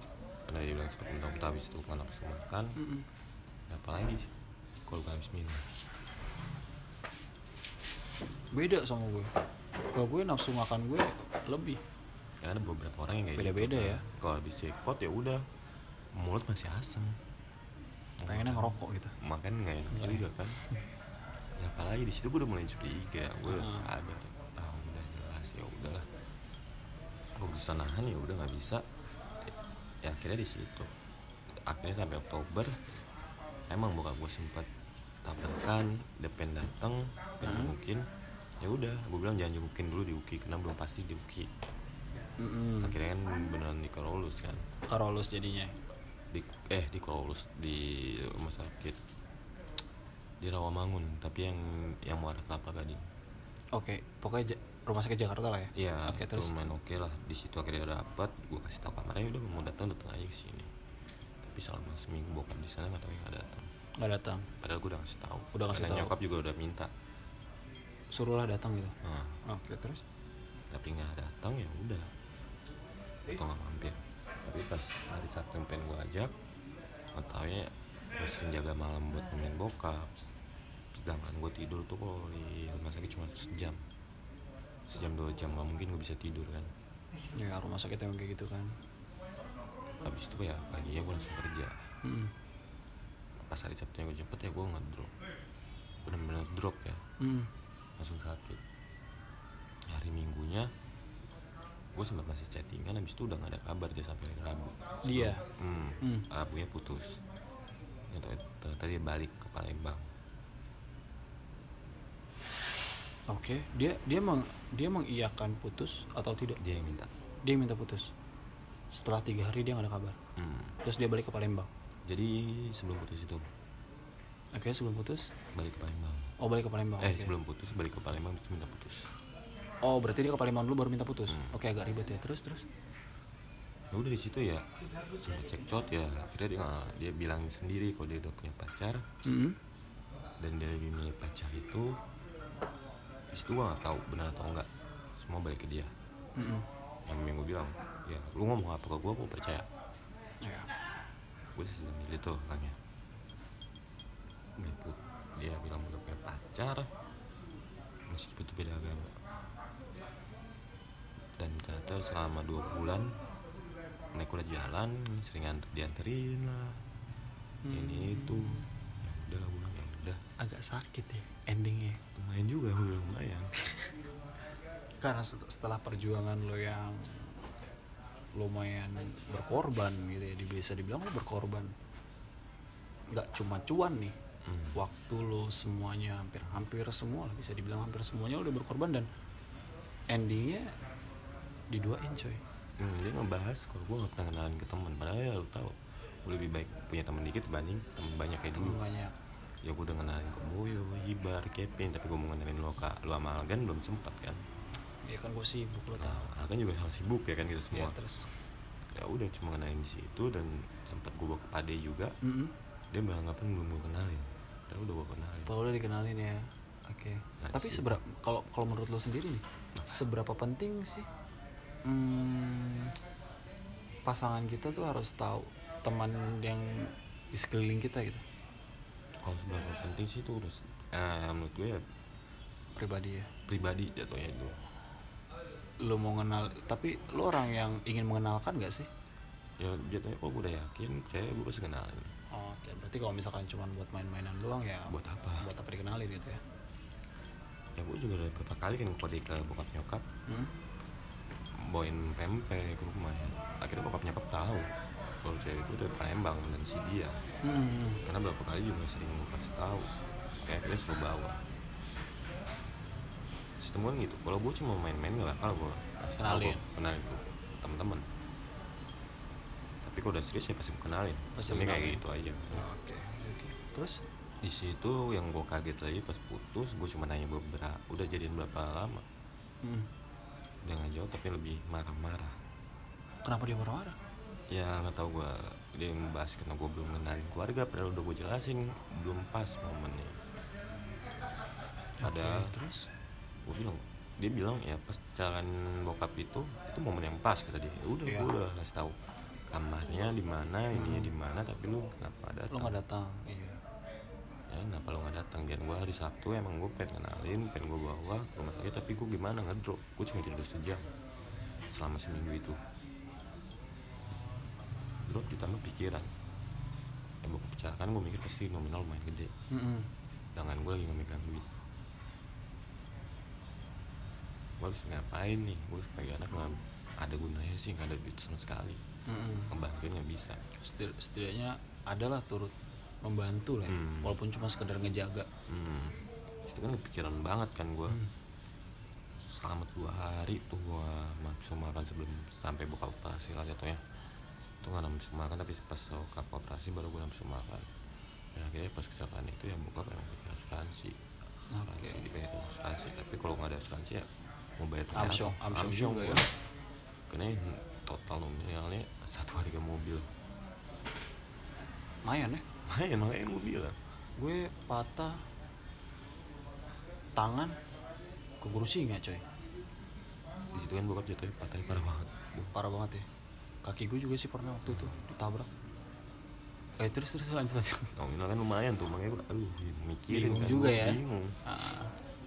karena dia bilang seperti mentah habis itu nggak nafsu makan Mm-mm. ya apalagi kalau bukan habis minum Beda sama gue. Kalau gue nafsu makan gue lebih. ya ada beberapa orang yang kayak Beda-beda gitu, ya. kan. kalau habis jackpot ya udah mulut masih asem Pengennya ngerokok gitu. makan nggak enak juga kan ya apalagi di situ gue udah mulai curiga gue Hmm. ada ah udah jelas ya udahlah gue berusaha nahan ya udah nggak bisa ya akhirnya di situ akhirnya sampai Oktober emang bokap gue sempat tabrakan depan datang Hmm. pengen jengukin ya udah gue bilang jangan jengukin dulu di UKI karena belum pasti di UKI Mm-mm. akhirnya kan beneran di Karolus kan Karolus jadinya. Di eh di Karolus di rumah sakit di Rawamangun tapi yang yang muara kelapa gading Oke, pokoknya Ja- rumah sakit Jakarta lah ya. Iya, Oke, itu terus? lumayan oke lah. Di situ akhirnya dapat, gue kasih tahu kamarnya udah mau datang datang aja ke sini. Tapi selama seminggu bokap di sana nggak tahu yang nggak datang. Nggak datang. Padahal gue udah kasih tahu. Udah kasih tahu. nyokap juga udah minta. Suruhlah datang gitu. Nah, Oke, terus? tapi nggak datang ya udah. Atau nggak mampir. Tapi pas hari Sabtu yang pengen gue ajak, nggak tahu ya gue sering jaga malam buat nemenin bokap. Sedangkan gue tidur tuh kalau di rumah sakit cuma sejam. Sejam dua jam nggak mungkin gue bisa tidur kan. Ya rumah sakit emang kayak gitu kan. Habis itu ya paginya gue langsung kerja. Mm-mm. pas hari Sabtu yang gue jemput ya gue ngedrop bener-bener drop ya Mm. langsung sakit hari minggunya gue sempat masih chattingan habis itu udah gak ada kabar dia sampai hari Rabu Dia? hmm, Hmm. Rabunya putus ya, ternyata dia balik ke Palembang Oke, dia dia meng dia mengiyakan putus atau tidak? dia yang minta Dia yang minta putus. Setelah tiga hari dia nggak ada kabar. hmm. Terus dia balik ke Palembang. jadi sebelum putus itu oke sebelum putus balik ke Palembang oh balik ke Palembang eh oke. sebelum putus balik ke Palembang terus minta putus oh berarti dia ke Palembang dulu baru minta putus? Hmm. oke agak ribet ya. Terus terus? Ya udah di situ ya sempet cekcot ya. Akhirnya dia nggak- dia bilang sendiri kalau dia udah punya pacar. Mm-mm. dan dia lebih milih pacar itu di situ gua nggak tahu benar atau enggak. Semua balik ke dia. Mm-mm. yang yang gue bilang ya lu ngomong apa ke gue gue percaya. Ya gue sih milih tuh orangnya. Gitu dia bilang udah punya pacar. Meskipun itu beda agama dan ternyata selama dua bulan. Mereka udah jalan sering antar dianterin lah. Ini itu. Ya udah lah bilang ya udah. Agak sakit ya endingnya. Lumayan juga gue bilang lumayan. Karena set- setelah perjuangan lo yang lumayan berkorban gitu ya bisa dibilang lo berkorban. Nggak cuma cuan nih. Hmm. waktu lo semuanya hampir hampir semua bisa dibilang hampir semuanya lo udah berkorban dan endingnya diduain coy. Hmm, dia ngebahas kalau gue gak pernah kenalin ke temen. Padahal ya lu tau gue lebih baik punya temen dikit dibanding temen banyak kayak dulu banyak. Ya gue udah kenalin ke Boyo, Ibar, Kevin tapi gue mau kenalin lo ke lo sama Algan belum sempat kan? Ya kan gue sibuk lo tau Algan juga sama sibuk ya kan kita semua. ya terus? Ya udah cuma kenalin di situ dan sempat gue bawa ke Pade juga. Mm-mm. dia beranggapan belum gue kenalin. Dan udah gue kenalin. Kalau udah dikenalin ya. Oke. Nah, tapi seberapa kalau kalau menurut lo sendiri nih seberapa penting sih hmm, pasangan kita tuh harus tahu teman yang di sekeliling kita gitu. Kalau seberapa penting sih itu udah eh, menurut gue ya pribadi ya. pribadi jatuhnya itu. Lo mau kenal tapi lo orang yang ingin mengenalkan gak sih? Ya jatuhnya kalau gue udah yakin saya gue pasti kenalin. Oke berarti kalau misalkan cuma buat main-mainan doang ya buat apa? buat apa dikenalin gitu ya? Ya gue juga udah beberapa kali kan kode ke bokap nyokap. Hmm? Bawain pempek ke rumah. Akhirnya bokap nyokap tahu kalau cewek itu dari Palembang dan si dia. Hmm. karena beberapa kali juga sering gue kasih tahu. Kayak akhirnya suruh bawa. Sistem gue gitu. Kalau gue cuma main-main gak bakal gue kasih Kenalin. kenalin tuh teman-teman. Tapi kalau udah serius ya pasti gue kenalin. Pasti kayak gitu aja. Oke oke. Terus? Di situ yang gue kaget lagi pas putus gue cuma nanya beberapa udah jadian berapa lama? Hmm. Dia nggak jawab tapi lebih marah-marah. Kenapa dia marah-marah? Ya nggak tahu gue dia membahas karena gue belum kenalin keluarga padahal udah gue jelasin belum pas momennya. Ada terus? gue bilang dia bilang ya pas jalan bokap itu itu momen yang pas kata dia. Ya udah Iya. gue udah kasih tahu kamarnya di mana ininya di mana tapi lu kenapa ada lo nggak datang? iya. ya kenapa lu nggak datang dan gue hari sabtu emang gue pengen kenalin pengen gue bawa ke rumah sakit tapi gue gimana ngedrop gue cuma tidur sejam selama seminggu itu. Drop ditambah pikiran. Ya mau kecelakaan gue mikir pasti nominal lumayan gede. Tangan gue lagi nggak megang duit. Gue harus ngapain nih? Gue sebagai anak nggak ada gunanya sih nggak ada duit sama sekali. Mm-mm. ngebantuin nggak bisa. Setil- setidaknya adalah turut membantu lah ya. Hmm. walaupun cuma sekedar ngejaga hmm. itu kan kepikiran banget kan gue Hmm. selama dua hari tuh gue nafsu makan sebelum sampai buka operasi lah jatuhnya tuh nggak nafsu makan tapi pas buka operasi baru gue nafsu makan ya akhirnya pas kecelakaan itu ya buka memang asuransi asuransi Oke. dibayar asuransi tapi kalau nggak ada asuransi ya mau bayar Amsyong, amsyong Amsyong juga ya. karena ini total nominalnya satu harga mobil lumayan ya main makanya gue bilang gue patah tangan. Ke guru singa coy? Di situ kan bokap jatuhnya patahnya parah banget. Parah banget ya. Kaki gue juga sih pernah waktu itu ditabrak. Eh terus terus lanjut lanjut. Nominal kan lumayan tuh makanya gue aduh mikirin Bingung kan juga gua ya. bingung. Ah,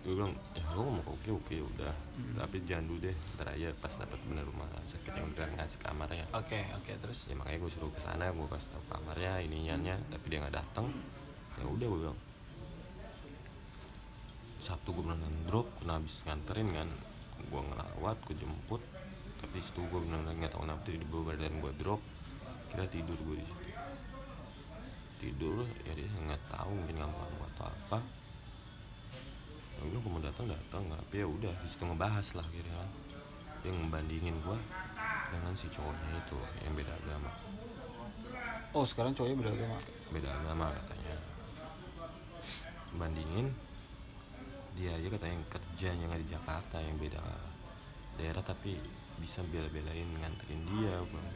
gue bilang ya lo mau oke oke udah. Hmm. tapi jangan dulu deh ntar aja pas dapat bener rumah sakit yang udah ngasih kamarnya. Oke oke terus? Ya makanya gue suruh ke sana gue kasih tahu kamarnya ininya tapi dia nggak datang ya udah gue bilang. Sabtu gue benar drop kena habis nganterin kan. Gue ngelawat gue jemput tapi situ gue benar nggak tahu kenapa di bawah badan gue drop. Kira tidur gue di situ. Tidur ya dia nggak tahu mungkin ngamuk atau apa udah gue mau datang datang tapi ya udah di situ ngebahas lah akhirnya kan. Dia ngebandingin gue dengan si cowoknya itu yang beda agama. Oh sekarang cowoknya beda agama? Beda agama katanya. Bandingin dia aja katanya yang kerjanya nggak di Jakarta yang beda daerah tapi bisa bela-belain nganterin dia bang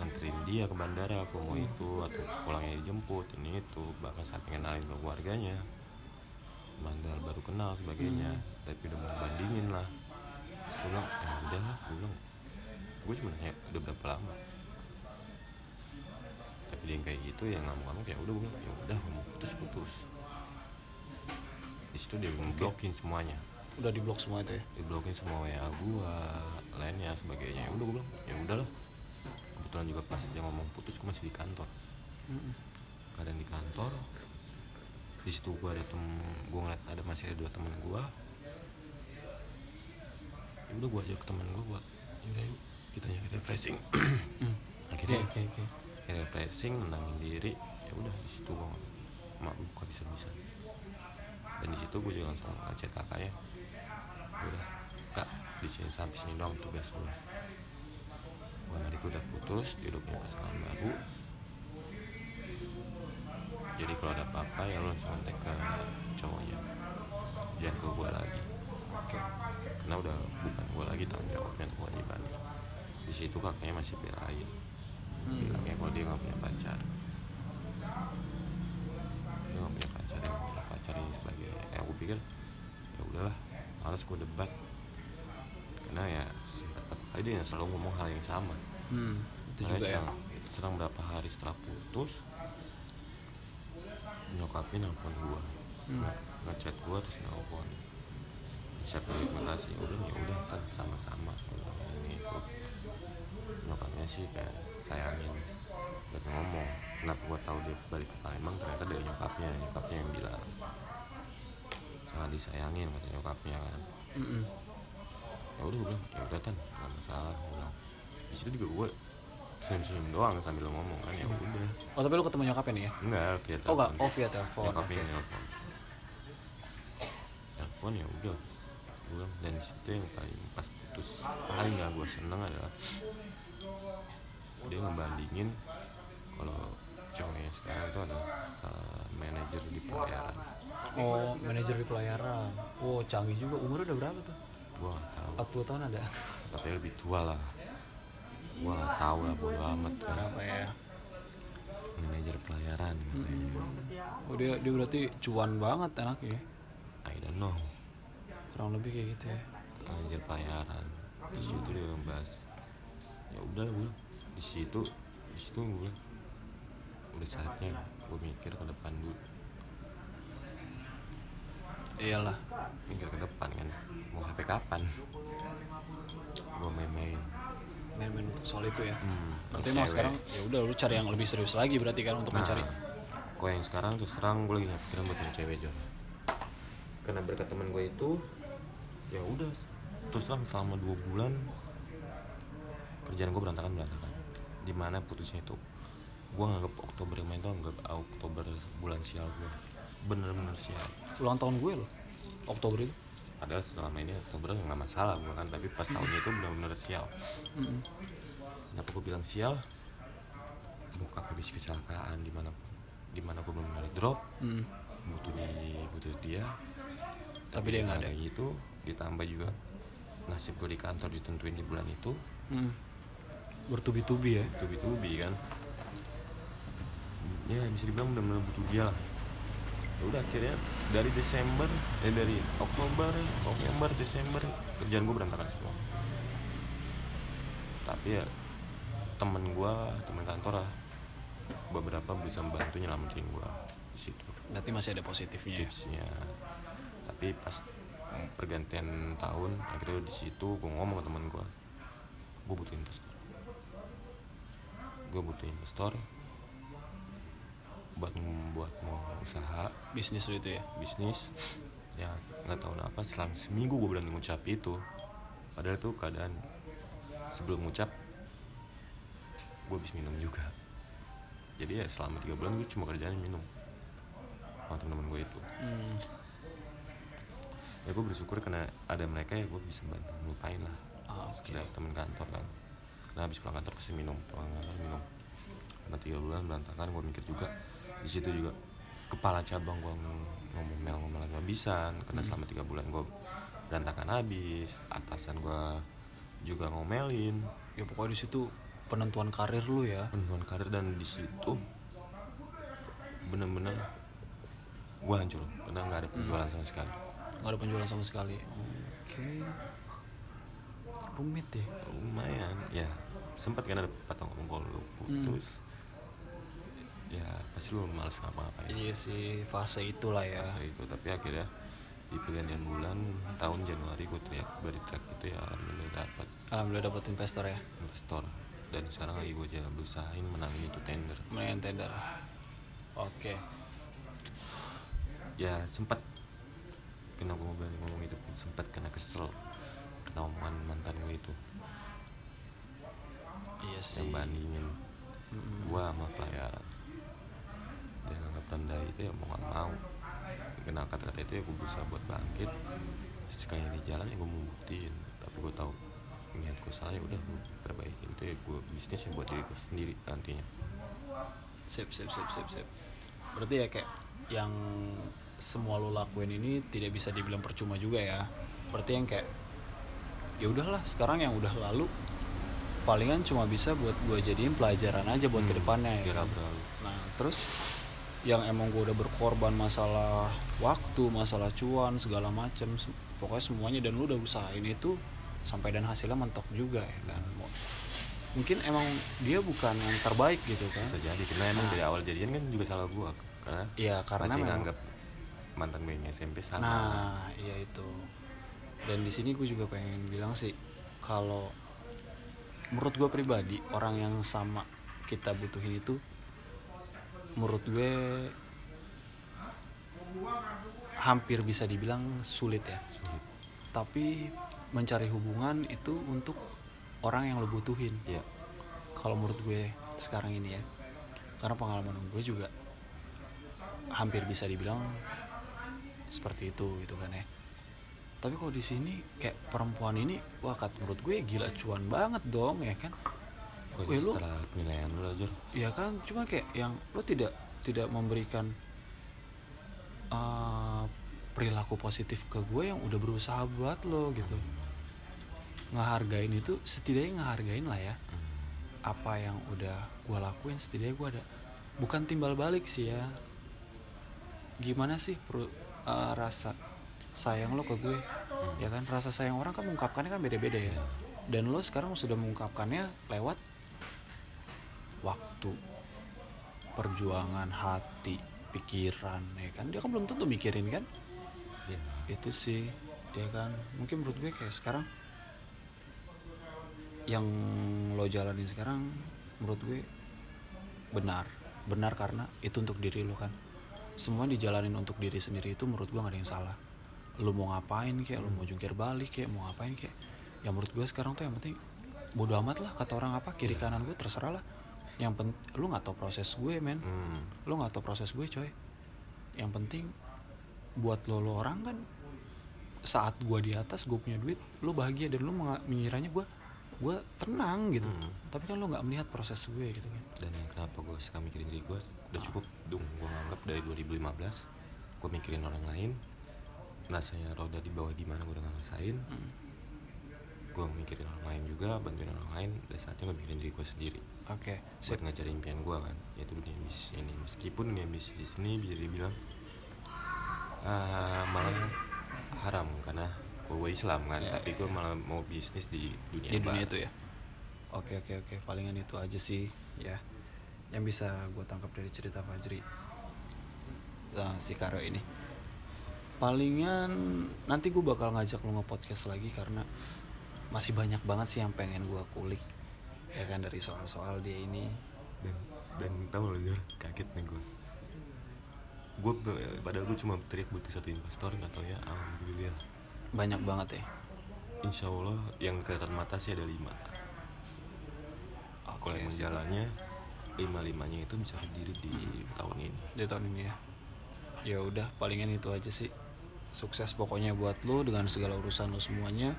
nganterin dia ke bandara aku mau itu atau pulangnya dijemput ini itu bahkan sampai kenalin ke keluarganya bandar baru kenal sebagainya. Tapi udah mau bandingin lah. Gue bilang ya udah lah. Gue bilang gue cuma nanya udah berapa lama? Tapi dia yang kayak gitu ya ngamuk-ngamuk ya udah gue bilang ya udah mau putus putus di situ dia ngeblokin semuanya. Udah di blok semua itu ya? Diblokin semua WA gua lainnya sebagainya. Ya udah gue bilang ya udahlah kebetulan juga pas dia ngomong putus gue masih di kantor. Keadaan di kantor di situ gua ada tem gua ngeliat ada masih ada dua teman gua. Ya udah gua ajak teman gua buat yaudah yuk kita nyari refreshing. Akhirnya oke oke nyari refreshing menangin diri. Ya udah di situ gua mak buka bisa bisa dan di situ gue juga langsung ngechat kakaknya. "Ya udah kak di sini sampai sini doang tugas gue gue Riko udah putus dia udah punya pasangan baru jadi kalau ada apa-apa ya lo langsung kontak ke cowoknya. Jangan ke gue lagi. Karena udah bukan gue lagi tanggung jawabnya atau kewajibannya di situ kakaknya masih belain. Bilangnya kalau dia nggak punya pacar. Dia nggak punya pacar dia nggak punya pacar ini sebagainya. Ya aku pikir ya udahlah males gue debat. Karena ya kali dia selalu ngomong hal yang sama. Hmm, itu juga ya. selang, selang berapa hari setelah putus nyokapnya nelfon gua. Hmm. nge- ngechat gua terus nelfon. Siap terima kasih udah ya udah kan sama-sama. Ini itu nyokapnya sih kayak sayangin dan ngomong. Kenapa gua tahu dia balik ke Palembang? Ternyata dari nyokapnya nyokapnya yang bilang. Sangat disayangin kata nyokapnya kan. Mm-mm. ya udah bilang ya udah tan nggak masalah. Bilang di situ juga gue senyum senyum doang sambil ngomong kan ya udah. Oh tapi lu ketemu nyokapnya nih ya? Enggak via oh enggak telepon. oh via telepon nyokapnya yang nelfon. Telepon ya udah. Gue dan situ yang paling pas putus paling gak gue seneng adalah dia ngebandingin kalau cowoknya sekarang itu adalah salah manajer di pelayaran. Oh manajer di pelayaran. Oh canggih juga. Umurnya udah berapa tuh? Gue gak tahu. 40 tahun ada. Tapi lebih tua lah gak tahu lah bodo amat. Kan berapa ya? Manajer pelayaran katanya. Oh dia dia berarti cuan banget anaknya I don't know. Kurang lebih kayak gitu ya? Manajer pelayaran. Di situ dia membahas. Ya udah gue di situ di situ gue udah saatnya gue mikir ke depan dulu iyalah. Mikir ke depan kan. Mau sampai kapan? Gue main-main main-main soal itu ya. Hmm, berarti emang sekarang ya udah lu cari yang lebih serius lagi berarti kan untuk nah, mencari. kok yang sekarang terus terang gue lagi pikiran buat punya cewek John karena berkat teman gue itu ya udah terus terang selama dua bulan kerjaan gue berantakan berantakan. Di mana putusnya itu gue nganggap Oktober yang main tuh nganggap Oktober bulan sial gue bener-bener sial. Ulang tahun gue loh Oktober itu padahal selama ini Oktober nggak masalah gue kan tapi pas tahunnya itu bener-bener sial Mm-mm. kenapa gue bilang sial bokap habis kecelakaan di mana di mana gue belum ada drop Mm. butuh di butuh dia Tapi dia nggak ada. itu ditambah juga nasib gue di kantor ditentuin di bulan itu Mm. bertubi-tubi ya tubi-tubi kan ya bisa dibilang benar-benar butuh dia lah udah akhirnya dari Desember eh dari Oktober November Desember kerjaan gue berantakan semua. Tapi ya temen gue temen kantor lah beberapa bisa membantu nyelamatin gue di situ. Berarti masih ada positifnya ya? Tapi pas pergantian tahun akhirnya di situ gue ngomong ke teman gue gue butuh investor. Gue butuh investor buat membuat mau usaha. Bisnis itu ya? Bisnis. Ya nggak tahu kenapa selang seminggu gue berani ngucap itu. Padahal tuh keadaan sebelum ngucap gue habis minum juga. Jadi ya selama tiga bulan gue cuma kerjaan minum sama temen-temen gue itu. Hmm. ya gue bersyukur karena ada mereka ya gue bisa bantu melupain lah. Ah, sekedar temen kantor kan. Karena habis pulang kantor pasti minum pulang kantor minum. Karena tiga bulan berantakan gue mikir juga di situ juga kepala cabang gue ngomel-ngomel nggak bisa karena selama tiga bulan gue berantakan habis atasan gue juga ngomelin. Ya pokoknya di situ penentuan karir lu ya. Penentuan karir dan di situ bener-bener gue hancur karena nggak ada penjualan sama sekali. Nggak ada penjualan sama sekali. Oke. Rumit ya lumayan ya. Sempat kan ada patah ngomong lu putus ya pasti lu males ngapa-ngapain. Iya sih fase itulah ya. Masa itu tapi akhirnya di pergantian bulan tahun Januari gue teriak dari track itu ya alhamdulillah dapat alhamdulillah dapat investor ya. Investor. Dan sekarang lagi gue jalan berusahain menangin itu tender. Main tender. Oke. Ya sempat kena gue berani ngomong itu sempat kena kesel. Kena omongan mantan gue itu. Iya sih. yang bandingin Mm-mm. gue sama pelayaran rendah itu ya mau gak mau. Kenal kata-kata itu ya gue berusaha buat bangkit. Sekali di jalan ya gue mau buktiin. Tapi gue tahu niat gue salah ya udah gue perbaiki. Itu ya gue bisnis ya buat diri gue sendiri nantinya. Sip sip sip sip sip. Berarti ya kayak yang semua lo lakuin ini tidak bisa dibilang percuma juga ya. Berarti yang kayak ya udahlah sekarang yang udah lalu palingan cuma bisa buat gue jadiin pelajaran aja buat Hmm, ke depannya ya. kan? nah terus yang emang gue udah berkorban masalah waktu masalah cuan segala macem. Pokoknya semuanya dan lu udah usahain itu sampai dan hasilnya mentok juga ya kan? Mungkin emang dia bukan yang terbaik gitu kan? Bisa jadi karena emang dari awal jadian kan juga salah gue karena Iya karena masih nganggap mantan gue SMP salah. Nah, iya itu. Dan di sini gue juga pengen bilang sih, kalau menurut gue pribadi orang yang sama kita butuhin itu, menurut gue hampir bisa dibilang sulit ya. Sulit. Tapi mencari hubungan itu untuk orang yang lo butuhin. Iya. Kalau menurut gue sekarang ini ya, karena pengalaman gue juga hampir bisa dibilang seperti itu gitu kan ya tapi kalau di sini kayak perempuan ini wah kat menurut gue gila cuan banget dong ya kan Kok Wih, lu- setelah penilaian lu aja ya kan cuman kayak yang lo tidak tidak memberikan uh, perilaku positif ke gue yang udah berusaha buat lo gitu. Ngehargain itu setidaknya ngehargain lah ya. Apa yang udah gue lakuin setidaknya gue ada. Bukan timbal balik sih ya. Gimana sih per- uh, rasa sayang lo ke gue? Ya kan rasa sayang orang kan mengungkapkannya kan beda-beda ya. Dan lo sekarang sudah mengungkapkannya lewat waktu perjuangan hati pikiran ya kan? Dia kan belum tentu mikirin kan? Iya. itu sih ya kan mungkin menurut gue kayak sekarang yang lo jalanin sekarang menurut gue benar. Benar karena itu untuk diri lo kan? Semua dijalanin untuk diri sendiri itu menurut gue gak ada yang salah. Lo mau ngapain kayak lo mau jungkir balik kayak mau ngapain kayak ya menurut gue sekarang tuh yang penting bodo amat lah kata orang apa kiri kanan gue terserah lah yang penting lu nggak tahu proses gue men. Hmm. lo nggak tahu proses gue coy. Yang penting buat lo lo orang kan saat gue di atas gue punya duit lo bahagia dan lo menga- mengiranya gue gue tenang gitu. Hmm. tapi kan lo nggak melihat proses gue gitu kan. Dan yang kenapa gue suka mikirin diri gue udah cukup dong gue nganggap dari 2015 gue mikirin orang lain rasanya roda di bawah gimana gue udah ngerasain. Hmm. gue mikirin orang lain juga bantuin orang lain dan saatnya gue mikirin diri gue sendiri oke buat sip. ngajarin impian gue kan yaitu dunia bisnis ini. Meskipun dunia bisnis ini bisa dibilang ah, malah haram karena gue Islam kan. Ya, tapi gue malah mau bisnis di dunia, di dunia itu ya? Oke oke oke. Palingan itu aja sih ya. Yang bisa gue tangkap dari cerita Fajri Nah, si Karo ini. Palingan nanti gue bakal ngajak lo nge-podcast lagi karena masih banyak banget sih yang pengen gue kulik ya kan dari soal-soal dia ini. Dan dan tau lo Jor kaget nih gue gue padahal gue cuma teriak butuh satu investor nggak tau ya alhamdulillah. Banyak banget ya? Insya Allah yang kelihatan mata sih ada lima. Kalau emang sip. jalannya lima limanya itu bisa berdiri di tahun ini. Di tahun ini ya? Ya udah palingan itu aja sih. Sukses pokoknya buat lo dengan segala urusan lo semuanya.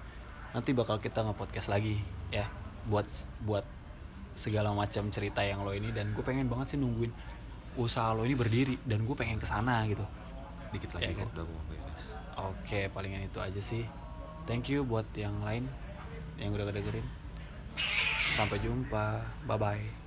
Nanti bakal kita nge-podcast lagi ya buat buat segala macam cerita yang lo ini dan gue pengen banget sih nungguin usaha lo ini berdiri dan gue pengen ke sana gitu. Dikit lagi Ya kan? udah mau beres oke palingan itu aja sih. Thank you buat yang lain yang udah dengerin sampai jumpa. Bye bye